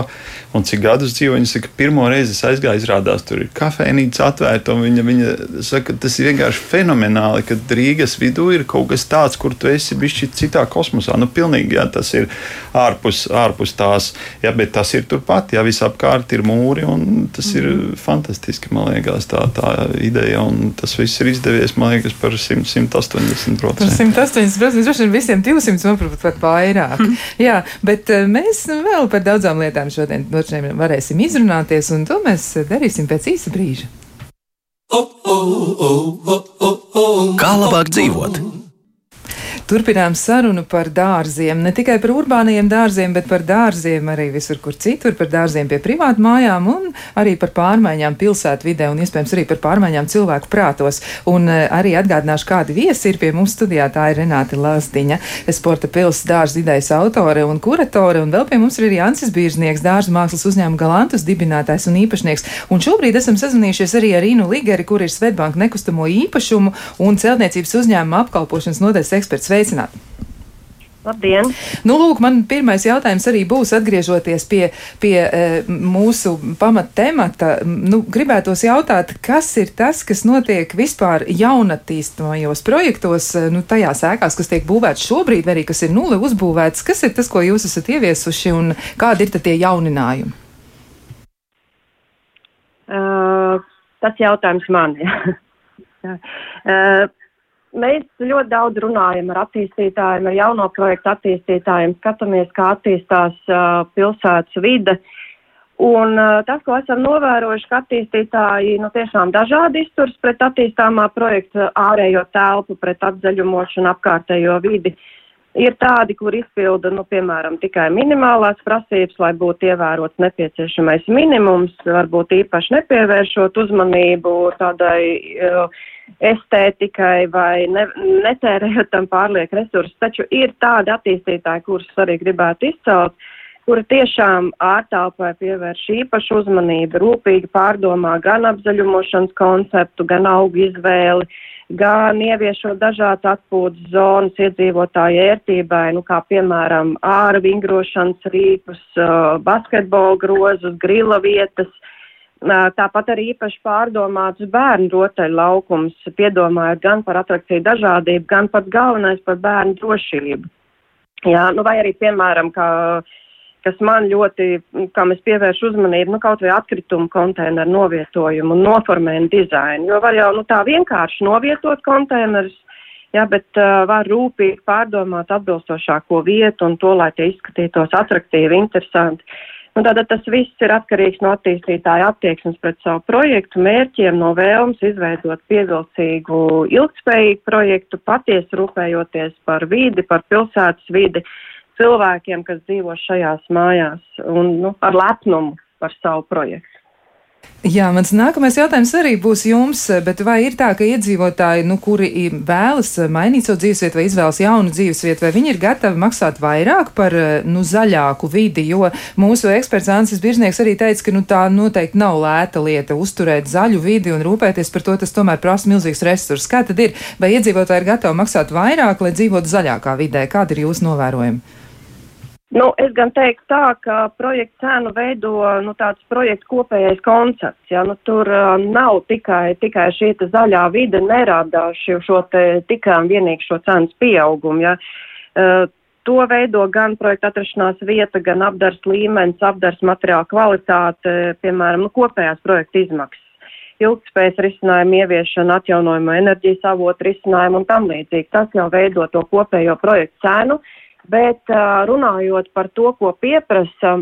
Un cik gadus dzīvo, viņa saka, pirmo reizi es aizgāju, izrādās, tur ir kafejnīca atvērta. Viņa, viņa saka, tas ir vienkārši fenomenāli, ka Rīgas vidū ir kaut kas tāds, kur tu esi bijis citā kosmosā. Nu, pilnīgi, jā, tas ir ārpus, ārpus tās, jā, bet tas ir turpat, jā, visapkārt ir mūri, un tas ir mm. Fantastiski, man liekas, tā, tā ideja un tas viss ir izdevies, man liekas, par 100, 180%. Par 180%, droši vien visiem 200, varbūt pat vairāk. Mm. Jā, bet eh, mēs vēl par daudzām lietām šodien varēsim izrunāties, un to mēs darīsim pēc īsa brīža. Kā labāk dzīvot? Turpinām sarunu par dārziem. Ne tikai par urbāniem dārziem, bet par dārziem arī visur, kur citur, par dārziem pie privātu mājām un arī par pārmaiņām pilsētvidē un iespējams arī par pārmaiņām cilvēku prātos. Un eh, arī atgādināšu, kādi viesi ir pie mums studijā. Tā ir Renāte Lazdiņa, sporta pilsētas dārza idejas autore un kuratore. Un vēl pie mums ir arī Ansis Bīrznieks, dārza mākslas uzņēmuma Galantus dibinātājs un īpašnieks. Un šobrīd esam sazvanījušies arī ar Inu Ligeri, kur ir Svetbanka nekustamo īpašumu un celtniecības uzņēmuma apkalpošanas nodaļas eksperts. Sveicināti! Labdien! Nu, lūk, man pirmais jautājums arī būs atgriežoties pie, pie e, mūsu pamat temata. Nu, gribētos jautāt, kas ir tas, kas notiek vispār jaunatīstamajos projektos, e, nu, tajās ēkās, kas tiek būvēts šobrīd, vai arī kas ir nulli uzbūvēts? Kas ir tas, ko jūs esat ieviesuši un kādi ir tie jauninājumi? Uh, tas jautājums man. uh, Mēs ļoti daudz runājam ar attīstītājiem, ar jauno projektu attīstītājiem, skatāmies, kā attīstās uh, pilsētas vide. Un uh, tas, ko esam novērojuši, ka attīstītāji nu, tiešām dažādi izturs pret attīstāmā projekta ārējo telpu, pret apzaļumošanu, apkārtējo vidi. Ir tādi, kur izpilda, nu, piemēram, tikai minimālās prasības, lai būtu ievērots nepieciešamais minimums, varbūt īpaši nepievēršot uzmanību tādai uh, estētikai vai ne, netērējot tam pārlieku resursus. Taču ir tādi attīstītāji, kurus arī gribētu izcelt, kuri tiešām ārtelpai pievērš īpašu uzmanību, rūpīgi pārdomā gan apzaļumošanas konceptu, gan augu izvēli, gan ieviešot dažādas atpūtas zonas iedzīvotāju ērtībai, nu kā piemēram āra vingrošanas rīpus, basketbola grozus, grila vietas, Tāpat arī īpaši pārdomāts bērnu rotaļu laukums, piedomājot gan par atrakciju dažādību, gan pats galvenais par bērnu drošību. Jā, nu vai arī, piemēram, kā, kas man ļoti, kam es pievēršu uzmanību, nu kaut vai atkritumu konteineru novietojumu un noformējumu dizainu, jo var jau, nu tā vienkārši novietot konteinerus, jā, bet uh, var rūpīgi pārdomāt atbilstošāko vietu un to, lai tie izskatītos atraktīvi, interesanti. Un tātad tas viss ir atkarīgs no attīstītāja attieksmes pret savu projektu, mērķiem, no vēlmes izveidot pievilcīgu, ilgspējīgu projektu, patiesi rūpējoties par vidi, par pilsētas vidi, cilvēkiem, kas dzīvo šajās mājās un nu, ar lepnumu par savu projektu. Jā, mans nākamais jautājums arī būs jums, bet vai ir tā, ka iedzīvotāji, nu, kuri vēlas mainīt savu dzīvesvietu vai izvēlas jaunu dzīvesvietu, vai viņi ir gatavi maksāt vairāk par, nu, zaļāku vidi, jo mūsu eksperts Ansis Biržnieks arī teica, ka, nu, tā noteikti nav lēta lieta uzturēt zaļu vidi un rūpēties par to, tas tomēr prasa milzīgs resurss. Kā tad ir? Vai iedzīvotāji ir gatavi maksāt vairāk, lai dzīvotu zaļākā vidē? Kādi ir jūsu novērojumi? Nu, es gan teiktu tā, ka projekta cenu veido nu, tāds projekta kopējais koncepts. Ja? Nu, tur uh, nav tikai, tikai šī zaļā vide, nerādā šo, šo te, tikai un vienīgi šo cenas pieaugumu. Ja? Uh, to veido gan projekta atrašanās vieta, gan apdars līmenis, apdars materiāla kvalitāte, piemēram, nu, kopējās projekta izmaksas ilgspējas risinājumu ieviešana, atjaunojamo enerģijas avotu risinājumu un tam līdzīgi. Tas jau veido to kopējo projektu cenu. Bet runājot par to, ko pieprasa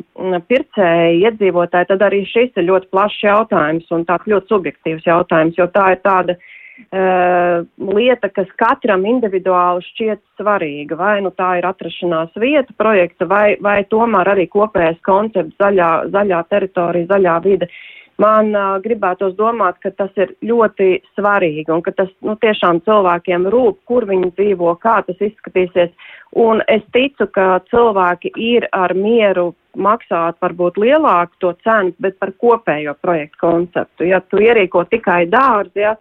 pircēji, iedzīvotāji, tad arī šis ir ļoti plašs jautājums un tāds ļoti subjektīvs jautājums, jo tā ir tāda uh, lieta, kas katram individuāli šķiet svarīga. Vai nu tā ir atrašanās vieta projekta, vai, vai tomēr arī kopējais koncepts zaļā, zaļā teritorija, zaļā vide. Uh, man uh, gribētos domāt, ka tas ir ļoti svarīgi un ka tas nu, tiešām cilvēkiem rūp, kur viņi dzīvo, kā tas izskatīsies. Un es ticu, ka cilvēki ir ar mieru maksāt varbūt lielāku to cenu, bet par kopējo projektu konceptu. Ja tu ierīko tikai dārzi, ja,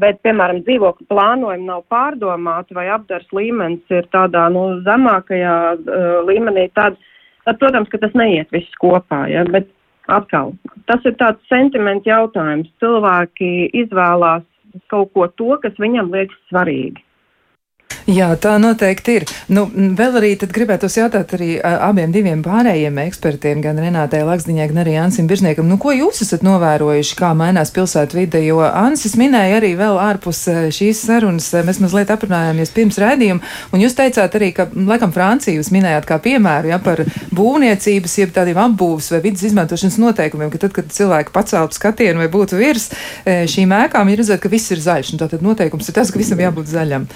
bet, piemēram, dzīvokļu plānojumi nav pārdomāti vai apdars līmenis ir tādā nu, zemākajā uh, līmenī, tad, tad, protams, ka tas neiet viss kopā. Ja, bet atkal, tas ir tāds sentiments jautājums. Cilvēki izvēlās kaut ko to, kas viņam liekas svarīgi. Jā, tā noteikti ir. Nu, vēl arī gribētu jautāt arī abiem diviem pārējiem ekspertiem, gan Renātei Laksdiņai, gan arī Ansim Biržniekam, nu, ko jūs esat novērojuši, kā mainās pilsētu vide, jo Ansis minēja arī vēl ārpus šīs sarunas, mēs mazliet aprunājāmies pirms rēdījuma, un jūs teicāt arī, ka, laikam, Franciju jūs minējāt kā piemēru, ja, par būvniecības, jeb tādiem apbūves vai vidas izmantošanas noteikumiem, ka tad, kad cilvēki paceltu skatienu vai būtu virs šīm ēkām, ir redzēt, ka viss ir zaļš, un tātad noteikums ir tas, ka visam jābūt zaļam.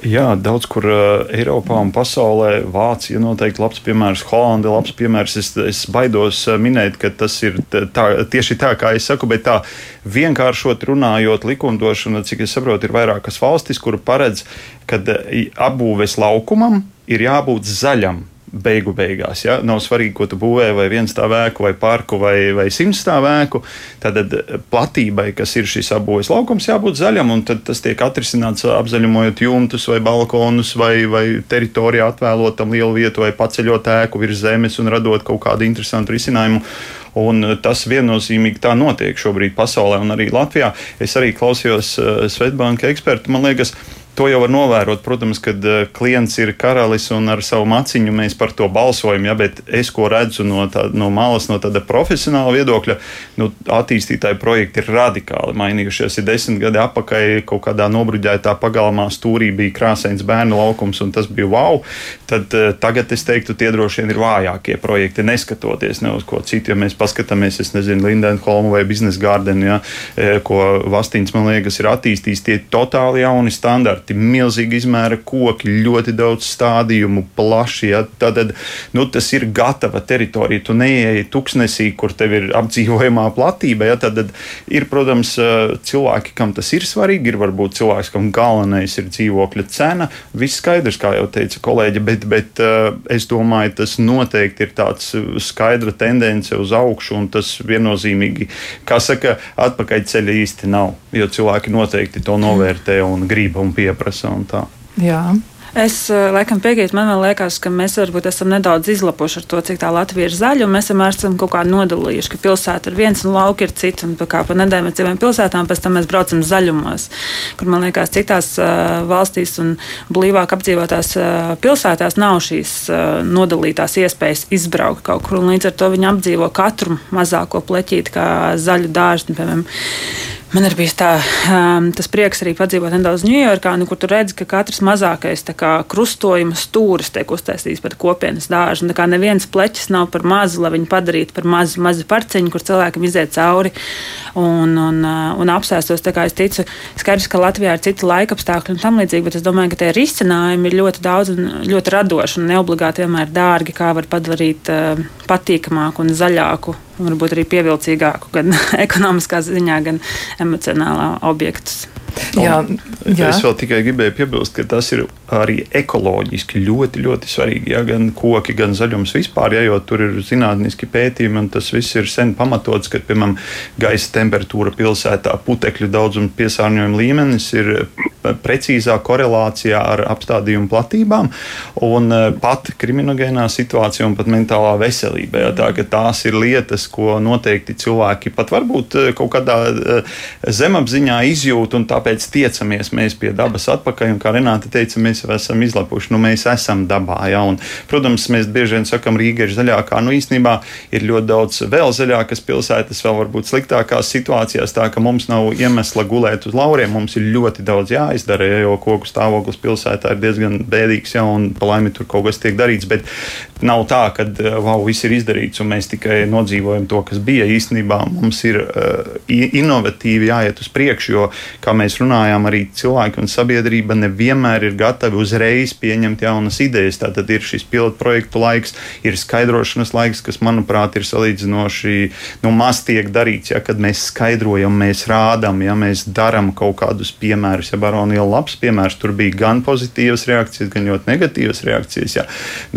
Jā, daudz kur uh, Eiropā un pasaulē. Vācija noteikti labs piemērs, Holanda ir labs piemērs. Es, es baidos uh, minēt, ka tas ir tā, tieši tā, kā es saku, bet tā vienkāršot runājot, likumdošana, cik es saprotu, ir vairākas valstis, kur paredz, ka apbūves laukumam ir jābūt zaļam beigu beigās. Ja? Nav svarīgi, ko tu būvē, vai viens stāv ēku, vai parku, vai, vai simts stāv ēku. Tad platībai, kas ir šis apbūves laukums, jābūt zaļam, un tas tiek atrisināts apzaļumojot jumtus, vai balkonus, vai, vai teritorijā atvēlot tam lielu vietu, vai paceļot ēku virs zemes un radot kaut kādu interesantu risinājumu. Un tas viennozīmīgi tā notiek šobrīd pasaulē un arī Latvijā. Es arī klausījos uh, Svetbanka ekspertu. Man liekas, ka To jau var novērot, protams, kad uh, klients ir karalis un ar savu maciņu mēs par to balsojam. Ja, bet es, ko redzu no, tā, no malas, no tāda profesionāla viedokļa, nu, attīstītāji projekti ir radikāli mainījušies. Ir desmit gadi atpakaļ kaut kādā nobruģētā pagalmā stūrī bija krāsains bērnu laukums, un tas bija wow. Tad uh, tagad es teiktu, tie droši vien ir vājākie projekti, neskatoties ne uz ko citu. Ja mēs paskatāmies, es nezinu, Lindenholmu vai Business Garden, ja, ko Vastīns, man liekas, ir attīstījis, tie totāli jauni standarti aptverti milzīgi izmēra koki, ļoti daudz stādījumu, plaši. Ja? Tad nu, tas ir gatava teritorija. Tu neieeji tuksnesī, kur tev ir apdzīvojamā platība. Ja? Tad ir, protams, cilvēki, kam tas ir svarīgi. Ir varbūt cilvēks, kam galvenais ir dzīvokļa cena. Viss skaidrs, kā jau teica kolēģi, bet, bet es domāju, tas noteikti ir tāds skaidra tendence uz augšu, un tas viennozīmīgi, kā saka, atpakaļ ceļa īsti nav. Jo cilvēki noteikti to novērtē un grib un pieprasa. Un tā. Jā. Es eh, laikam piekrītu, man liekas, ka mēs varbūt esam nedaudz izlapuši ar to, cik tā Latvija ir zaļa. Mēs vienmēr esam kaut kā nodalījuši, ka pilsēta ir viens un lauka ir cits. Un kā pa nedēļu mēs dzīvojam pilsētām, pēc tam mēs braucam zaļumos, kur man liekas, citās uh, valstīs un blīvāk apdzīvotās uh, pilsētās nav šīs uh, nodalītās iespējas izbraukt kaut kur. Līdz ar to viņi apdzīvo katru mazāko pleķīti kā zaļu dārstu. Piemēram, Man ir bijis tā, um, tas prieks arī padzīvot nedaudz Ņujorkā, nu, kur tu redzi, ka katrs mazākais kā, krustojuma stūris tiek uztaisīts par kopienas dārzu. Tā kā neviens pleķis nav par mazu, lai viņu padarītu par mazu, mazu parciņu, kur cilvēkam iziet cauri un, un, uh, un apsēstos. Es ticu, skaidrs, ka Latvijā ir citi laikapstākļi un tam līdzīgi, bet es domāju, ka tie risinājumi ir ļoti daudz un ļoti radoši un neobligāti vienmēr dārgi, kā var padarīt uh, patīkamāku un zaļāku varbūt arī pievilcīgāku gan ekonomiskā ziņā, gan emocionālā objektus. Jā, jā. Es vēl tikai gribēju piebilst, ka tas ir arī ekoloģiski ļoti, ļoti svarīgi. Ja? Gan koki, gan zaļums vispār, ja, jo tur ir zinātniski pētījumi, un tas viss ir sen pamatots, ka, piemēram, gaisa temperatūra pilsētā, putekļu daudzuma piesārņojuma līmenis ir precīzā korelācijā ar apstādījumu platībām, un e, pat kriminogēnā situācija un pat mentālā veselība. Ja? Tā, tās ir lietas, ko noteikti cilvēki pat varbūt e, kaut kādā zemapziņā izjūt, un tāpēc tiecamies mēs pie dabas atpakaļ. Un, kā Renāte teica, mēs jau esam izlapuši, nu mēs esam dabā. Ja? Un, protams, mēs bieži vien sakam, Rīga ir zaļākā. Nu, īstenībā ir ļoti daudz vēl zaļākas pilsētas, vēl varbūt sliktākās situācijās, tā ka mums nav iemesla gulēt uz lauriem. Mums ir ļoti daudz jāizdara, ja, jo koku stāvoklis pilsētā ir diezgan bēdīgs, ja, un laimi tur kaut kas tiek darīts. Bet nav tā, ka wow, viss ir izdarīts un mēs tikai nodzīvojam to, kas bija. Īstenībā mums ir uh, inovatīvi jāiet uz priekšu, jo, kā mēs runājām, arī cilvēki un sabiedrība nevienmēr ir gatavi uzreiz pieņemt jaunas idejas. Tātad ir šis pilotu projektu laiks, ir skaidrošanas laiks, kas, manuprāt, ir salīdzinoši nu, maz tiek darīts. Ja, kad mēs skaidrojam, mēs rādām, ja mēs darām kaut kādus piemērus. Ja Baronija labs piemērs, tur bija gan pozitīvas reakcijas, gan ļoti negatīvas reakcijas. Ja.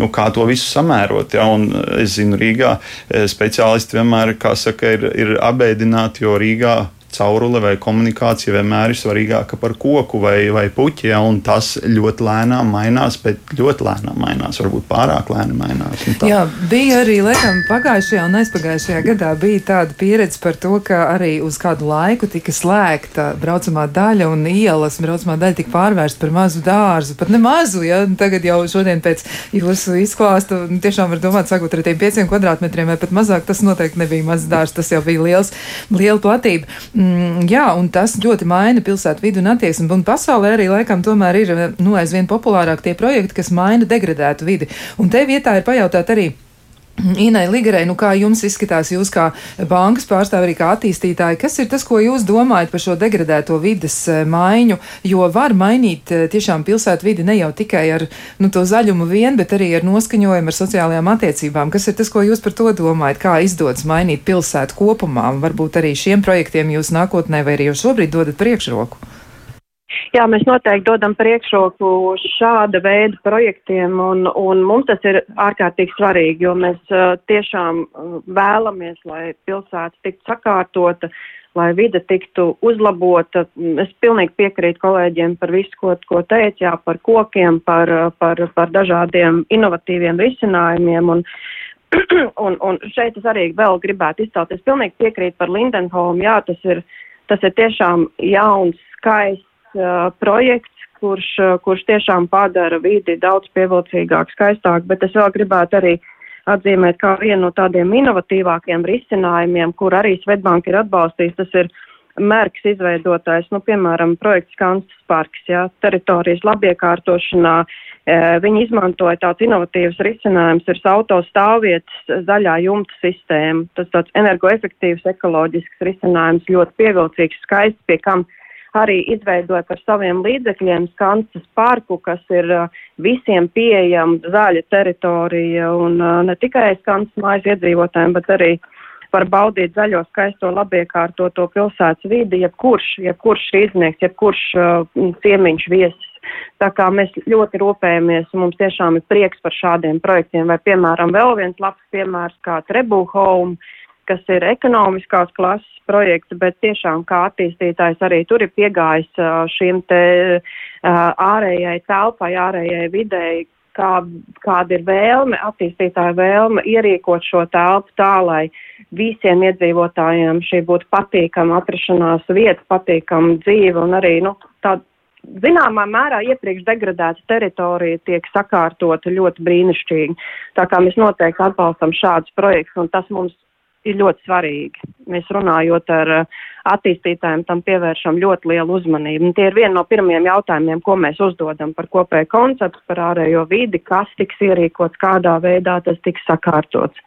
Nu, kā to visu samērot? Ja, un es zinu, Rīgā eh, speciālisti vienmēr, kā saka, ir, ir abēdināti, jo Rīgā caurule vai komunikācija vienmēr ir svarīgāka par koku vai, vai puķi. Ja, tas ļoti lēnām mainās, bet ļoti lēnām mainās, varbūt pārāk lēni mainās. Jā, bija arī laikam, pagājušajā un aizpagājušajā gadā bija tāda pieredze par to, ka arī uz kādu laiku tika slēgta braucamā daļa un ielas braucamā daļa tika pārvērsta par mazu dārzu. Pat ne mazu, ja tagad jau šodien pēc jūsu izklāsta tiešām var domāt, sakot ar tiem pieciem kvadrātmetriem vai pat mazāk, tas noteikti nebija mazs dārzs, tas jau bija liels, liela platība. Mm, jā, un tas ļoti maina pilsētu vidu un attieksmi. Un pasaulē arī laikam tomēr ir nu, aizvien populārāk tie projekti, kas maina degradētu vidi. Un te vietā ir pajautāt arī. Inai Ligarei, nu kā jums izskatās, jūs kā bankas pārstāvi, arī kā attīstītāji, kas ir tas, ko jūs domājat par šo degradēto vidas eh, maiņu, jo var mainīt eh, tiešām pilsētu vidi ne jau tikai ar nu, to zaļumu vien, bet arī ar noskaņojumu, ar sociālajām attiecībām. Kas ir tas, ko jūs par to domājat, kā izdodas mainīt pilsētu kopumā, un varbūt arī šiem projektiem jūs nākotnē vai arī jau šobrīd dodat priekšroku? Jā, mēs noteikti dodam priekšroku šāda veida projektiem, un, un mums tas ir ārkārtīgi svarīgi, jo mēs uh, tiešām vēlamies, lai pilsēta tiktu sakārtota, lai vide tiktu uzlabota. Es pilnīgi piekrītu kolēģiem par visu, ko, ko teica, jā, par kokiem, par, par, par dažādiem inovatīviem risinājumiem. Un, un, un šeit es arī vēl gribētu izcelt, es pilnīgi piekrītu par Lindenholmu, jā, tas ir, tas ir tiešām jauns, skaists uh, projekts, kurš, uh, kurš tiešām padara vidi daudz pievilcīgāk, skaistāk, bet es vēl gribētu arī atzīmēt kā vienu no tādiem inovatīvākiem risinājumiem, kur arī Svetbanka ir atbalstījis, tas ir mērķis izveidotājs, nu, piemēram, projekts Kansas parks, jā, teritorijas labiekārtošanā. E, viņi izmantoja tāds inovatīvs risinājums, ir auto stāvvietas zaļā jumta sistēma. Tas tāds energoefektīvs, ekoloģisks risinājums, ļoti pievilcīgs, skaists, pie kam arī izveidoja par saviem līdzekļiem Skansas parku, kas ir uh, visiem pieejama zaļa teritorija un uh, ne tikai Skansas mājas iedzīvotājiem, bet arī var baudīt zaļo, skaisto, labiekārtoto pilsētas vidi, jebkurš, jebkurš rīznieks, jebkurš uh, ciemiņš viesis. Tā kā mēs ļoti rūpējamies, un mums tiešām ir prieks par šādiem projektiem, vai, piemēram, vēl viens labs piemērs kā Trebu Home, kas ir ekonomiskās klases projekts, bet tiešām kā attīstītājs arī tur ir piegājis šiem te ārējai telpai, ārējai videi, kā, kāda ir vēlme, attīstītāja vēlme ierīkot šo telpu tā, lai visiem iedzīvotājiem šī būtu patīkama atrašanās vieta, patīkama dzīve un arī, nu, tāda zināmā mērā iepriekš degradēta teritorija tiek sakārtota ļoti brīnišķīgi. Tā kā mēs noteikti atbalstam šādus projektus, un tas mums ir ļoti svarīgi. Mēs runājot ar uh, attīstītājiem, tam pievēršam ļoti lielu uzmanību. Un tie ir vieni no pirmajiem jautājumiem, ko mēs uzdodam par kopēju konceptu, par ārējo vidi, kas tiks ierīkots, kādā veidā tas tiks sakārtots.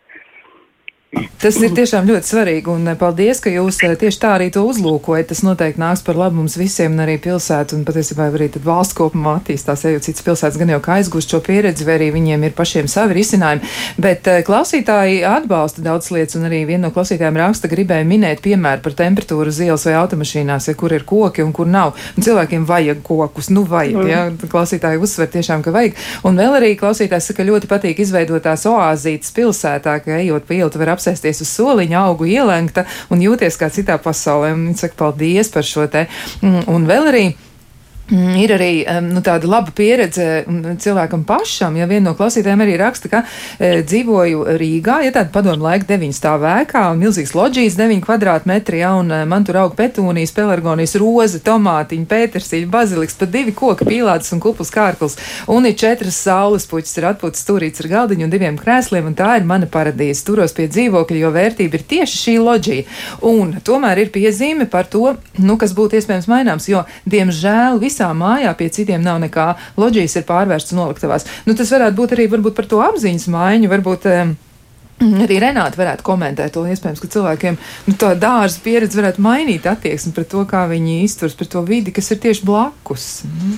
Tas ir tiešām ļoti svarīgi, un eh, paldies, ka jūs eh, tieši tā arī to uzlūkojat. Tas noteikti nāks par labu mums visiem, un arī pilsētu, un patiesībā arī valsts kopumā attīstās, ejot citas pilsētas, gan jau kā aizgūst šo pieredzi, vai arī viņiem ir pašiem savi risinājumi. Bet uh, klausītāji atbalsta daudz lietas, un arī viena no klausītājiem raksta gribēja minēt piemēru par temperatūru uz ielas vai automašīnās, ja kur ir koki un kur nav. Un cilvēkiem vajag kokus, nu vajag, mm. ja klausītāji uzsver tiešām, ka vajag. Un vēl arī klausītājs saka, ļoti patīk izveidotās oāzītes pilsētā, ka ejot pa ielu, var apsēsties uz soliņa, augu ielenkta un jūties kā citā pasaulē. Un viņi saka paldies par šo te. Mm, un vēl arī. Mm, ir arī nu, tāda laba pieredze cilvēkam pašam. Ja viena no klausītājiem arī raksta, ka e, dzīvoju Rīgā, ja tāda padomu laika 9 stāv ēkā, un milzīgs loģijas 9 kvadrātmetri, ja, un e, man tur aug petūnijas, pelargonijas, roze, tomātiņa, pētersīļa, baziliks, pat divi koki, pīlādes un kupls kārkls, un ir četras saules puķis, ir atpūtas stūrīts ar galdiņu un diviem krēsliem, un tā ir mana paradīze. Turos pie dzīvokļa, jo vērtība ir tieši šī loģija. Un tomēr ir piezīme par to, nu, kas būtu iespējams maināms, jo, diemžēl, visi visā mājā, pie citiem nav nekā. Loģijas ir pārvērsts noliktavās. Nu, tas varētu būt arī par to apziņas maiņu. Varbūt, um, Arī Renāta varētu komentēt to. Iespējams, ka cilvēkiem nu, tā dārza pieredze varētu mainīt attieksmi pret to, kā viņi izturas pret to vidi, kas ir tieši blakus. Mm.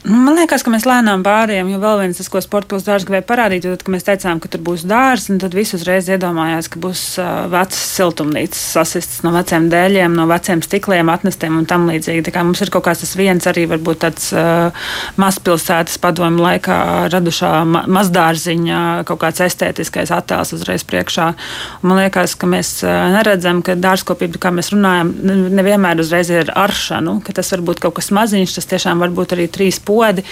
Man liekas, ka mēs lēnām pārējām, jo vēl viens, tas, ko sporta pilsēta dārza gribēja parādīt, tad, kad mēs teicām, ka tur būs dārzs, tad visi uzreiz iedomājās, ka būs uh, vecas siltumnīcas sasistas no veciem dēļiem, no veciem stikliem, atnestiem un tam līdzīgi. Tā kā mums ir kaut kāds tas viens arī varbūt tāds uh, mazpilsētas padomu laikā radušā ma mazdārziņa kaut kāds estētiskais attēls uzreiz priekšā. Un man liekas, ka mēs uh, neredzam, ka dārzkopība, kā mēs runājam, nevienmēr uzreiz ir aršanu, ka tas var būt kaut kas maziņš, tas tiešām var būt arī trīs podi.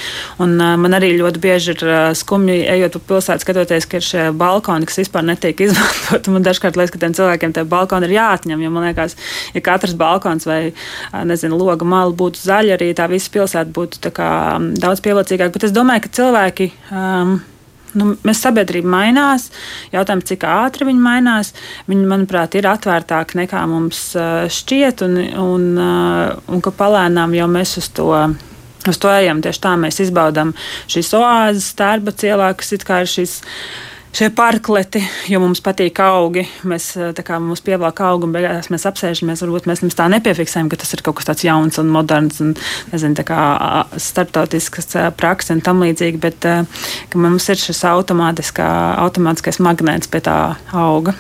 Un, man arī ļoti bieži ir skumji ejot pa pilsētu, skatoties, ka ir šie balkoni, kas vispār netiek izmantot. Man dažkārt liekas, ka tiem cilvēkiem tie balkoni ir jāatņem. Jo man liekas, ja katrs balkons vai nezinu, loga mala būtu zaļa, arī tā visa pilsēta būtu kā, daudz pievilcīgāka. Bet es domāju, ka cilvēki. Um, Nu, mēs sabiedrība mainās. Jautājums, cik ātri viņi mainās, viņi, manuprāt, ir atvērtāki nekā mums šķiet, un, un, un ka palēnām jau mēs uz to Uz to ejam tieši tā, mēs izbaudām šīs oāzes, tērba cielā, kas it kā ir šīs šie parkleti, jo mums patīk augi. Mēs kā mums pievelk augu un beigās mēs apsēžamies. Varbūt mēs tā nepiefiksējam, ka tas ir kaut kas tāds jauns un moderns un nezinu, starptautisks praksa un tam līdzīgi, bet mums ir šis automātiskais magnēts pie tā auga.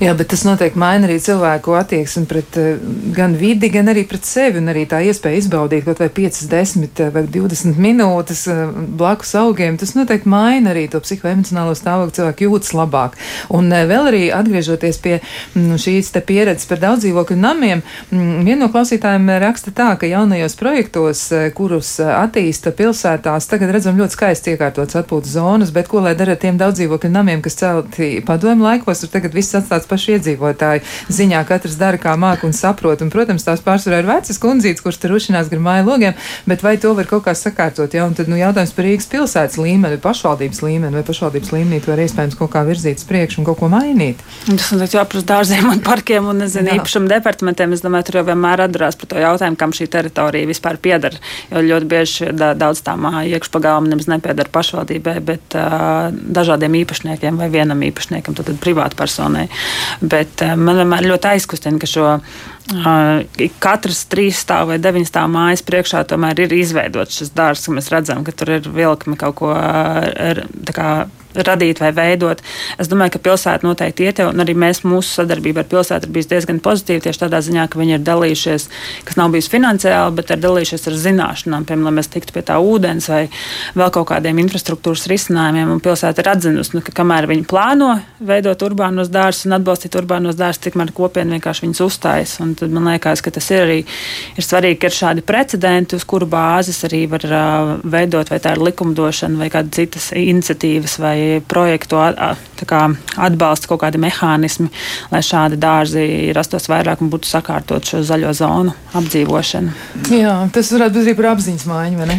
Jā, bet tas noteikti maina arī cilvēku attieksmi pret uh, gan vidi, gan arī pret sevi. Un arī tā iespēja izbaudīt kaut vai 5, 10 vai 20 minūtes uh, blakus augiem, tas noteikti maina arī to psihoemocionālo stāvokli. Cilvēki jūtas labāk. Un vēl arī atgriežoties pie mm, šīs pieredzes par daudzdzīvokļu namiem, mm, viena no klausītājiem raksta tā, ka jaunajos projektos, kurus attīsta pilsētās, tagad redzam ļoti skaisti iekārtotas atpūtas zonas, bet ko lai dara ar tiem daudzdzīvokļu namiem, kas celti padomu laikos, tur tagad viss atstāts pašu iedzīvotāju ziņā. Katrs dara kā māk un saprot. Un, protams, tās pārsvarā ir vecas kundzītes, kuras tur rušinās gar māju logiem, bet vai to var kaut kā sakārtot? Ja? Un tad nu, jautājums par Rīgas pilsētas līmeni, pašvaldības līmeni, vai pašvaldības līmenī to var iespējams kaut kā virzīt uz priekšu un kaut ko mainīt. Tas noteikti jāprasa dārziem un parkiem un nezinu, īpašam departamentiem. Es domāju, tur jau vienmēr atdarās par to jautājumu, kam šī teritorija vispār pieder. Jo ļoti bieži daudz tā māja iekšpagājuma nemaz nepieder pašvaldībai, bet uh, dažādiem īpašniekiem vai vienam īpašniekam, tad, tad privātpersonai. Bet man vienmēr ļoti aizkustina, ka šo Uh, katrs trīs stāv vai deviņu stāvu mājas priekšā tomēr ir izveidots šis dārsts, ka mēs redzam, ka tur ir vilkmi kaut ko kā, radīt vai veidot. Es domāju, ka pilsēta noteikti iet, un arī mēs, mūsu sadarbība ar pilsētu ir bijusi diezgan pozitīva tieši tādā ziņā, ka viņi ir dalījušies, kas nav bijis finansiāli, bet ir dalījušies ar zināšanām, piemēram, lai mēs tiktu pie tā ūdens vai vēl kaut kādiem infrastruktūras risinājumiem. Pilsēta ir atzinusi, nu, ka kamēr viņi plāno veidot urbānos dārzus un atbalstīt urbānos dārzus, tikmēr kopiena vienkārši viņus uzstājas. Un tad man liekas, ka tas ir arī ir svarīgi, ka ir šādi precedenti, uz kuru bāzes arī var uh, veidot, vai tā ir likumdošana vai kāda citas iniciatīvas vai projektu kā, atbalsta kaut kādi mehānismi, lai šādi dārzi rastos vairāk un būtu sakārtot šo zaļo zonu apdzīvošanu. Jā, tas varētu būt arī par apziņas maiņu, vai ne?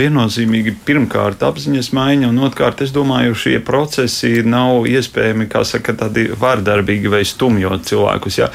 Viennozīmīgi pirmkārt apziņas maiņa, un otrkārt es domāju, šie procesi nav iespējami, kā saka, tādi vārdarbīgi vai stumjot cilvēkus. Jā.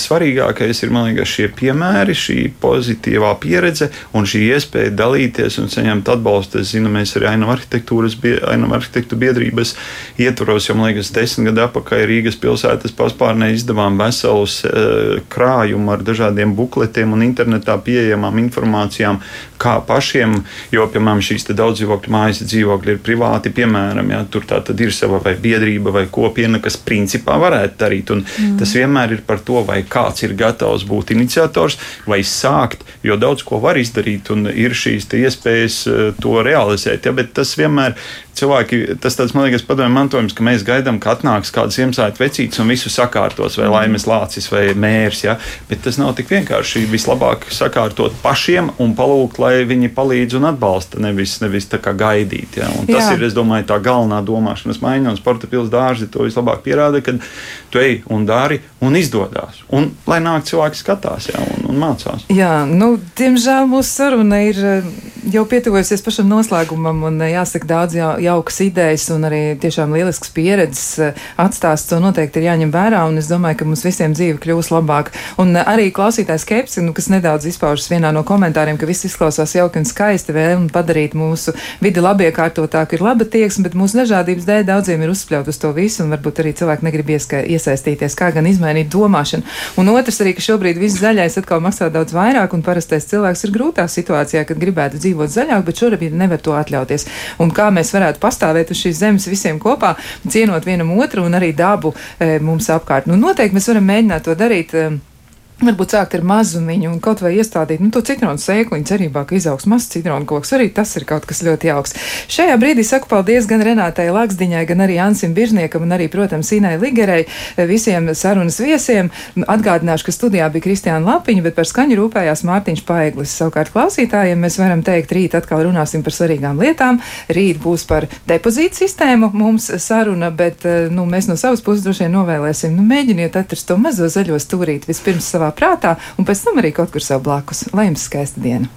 Svarīgākais ir, man liekas, šie piemēri, šī pozitīvā pieredze un šī iespēja dalīties un saņemt atbalstu. Es zinu, mēs arī ainam arhitektūras, ainam arhitektu biedrības ietvaros, jo man liekas, desmit gadu atpakaļ Rīgas pilsētas paspārnē izdevām veselus uh, krājumu ar dažādiem bukletiem un internetā pieejamām informācijām, kā pašiem, jo, piemēram, šīs daudz dzīvokļu mājas dzīvokļi ir privāti, piemēram, ja, tur tā tad ir sava vai biedrība vai kopiena, kas principā varētu darīt. Un mm. Tas vienmēr ir par to, vai kāds ir gatavs būt iniciators vai sākt, jo daudz ko var izdarīt un ir šīs iespējas eh, to realizēt. Ja, bet tas vienmēr cilvēki, tas tāds, man liekas, padomju mantojums, ka mēs gaidām, ka atnāks kāds Ziemassvētku vecītis un visu sakārtos, vai laimes lācis vai mērs. Ja? Bet tas nav tik vienkārši. Vislabāk sakārtot pašiem un palūgt, lai viņi palīdz un atbalsta, nevis, nevis tā kā gaidīt. Ja? Un tas Jā. ir, es domāju, tā galvenā domāšanas maiņa, un sporta pilsēta dārzi to vislabāk pierāda, kad tu ej un dari un izdodas. Un lai nāk cilvēki skatās ja? un, un mācās. Jā, nu, diemžēl mūsu saruna ir jau pietuvojusies pašam noslēgumam, un eh, jāsaka daudz jau, jaukas idejas un arī tiešām lielisks pieredzes eh, atstāsts. To noteikti ir jāņem vērā, un es domāju, ka mums visiem dzīve kļūs labāk. Un arī klausītājs skepsi, nu, kas nedaudz izpaužas vienā no komentāriem, ka viss izklausās jauki un skaisti, vēlme padarīt mūsu vidi labiekārtotāku ir laba tieksme, bet mūsu dažādības dēļ daudziem ir uzspļaut uz to visu, un varbūt arī cilvēki negrib iesaistīties, kā gan izmainīt domāšanu. Un otrs arī, ka šobrīd viss zaļais atkal maksā daudz vairāk, un parastais cilvēks ir grūtā situācijā, kad gribētu dzīvot zaļāk, bet šobrīd nevar to atļauties. Un kā mēs varētu pastāvēt uz šīs zemes visiem kopā, cienot vienam otru un arī dabu e, mums apkārt. Nu, noteikti mēs varam mēģināt to darīt. E, Varbūt sākt ar mazumiņu un kaut vai iestādīt nu, to citronu sēkliņu, cerībā, ka izaugs mazs citronu koks. Arī tas ir kaut kas ļoti jauks. Šajā brīdī saku paldies gan Renātai Laksdiņai, gan arī Ansim Biržniekam un arī, protams, Inai Ligerei, visiem sarunas viesiem. Atgādināšu, ka studijā bija Kristiāna Lapiņa, bet par skaņu rūpējās Mārtiņš Paeglis. Savukārt klausītājiem mēs varam teikt, rīt atkal runāsim par svarīgām lietām. Rīt būs par depozītu sistēmu mums saruna, bet nu, mēs no savas puses droši vien novēlēsim, nu, mēģiniet atrast to mazo zaļo stūrīti vispirms savā prātā un pēc tam arī kaut kur sev blakus. Lai jums skaista diena!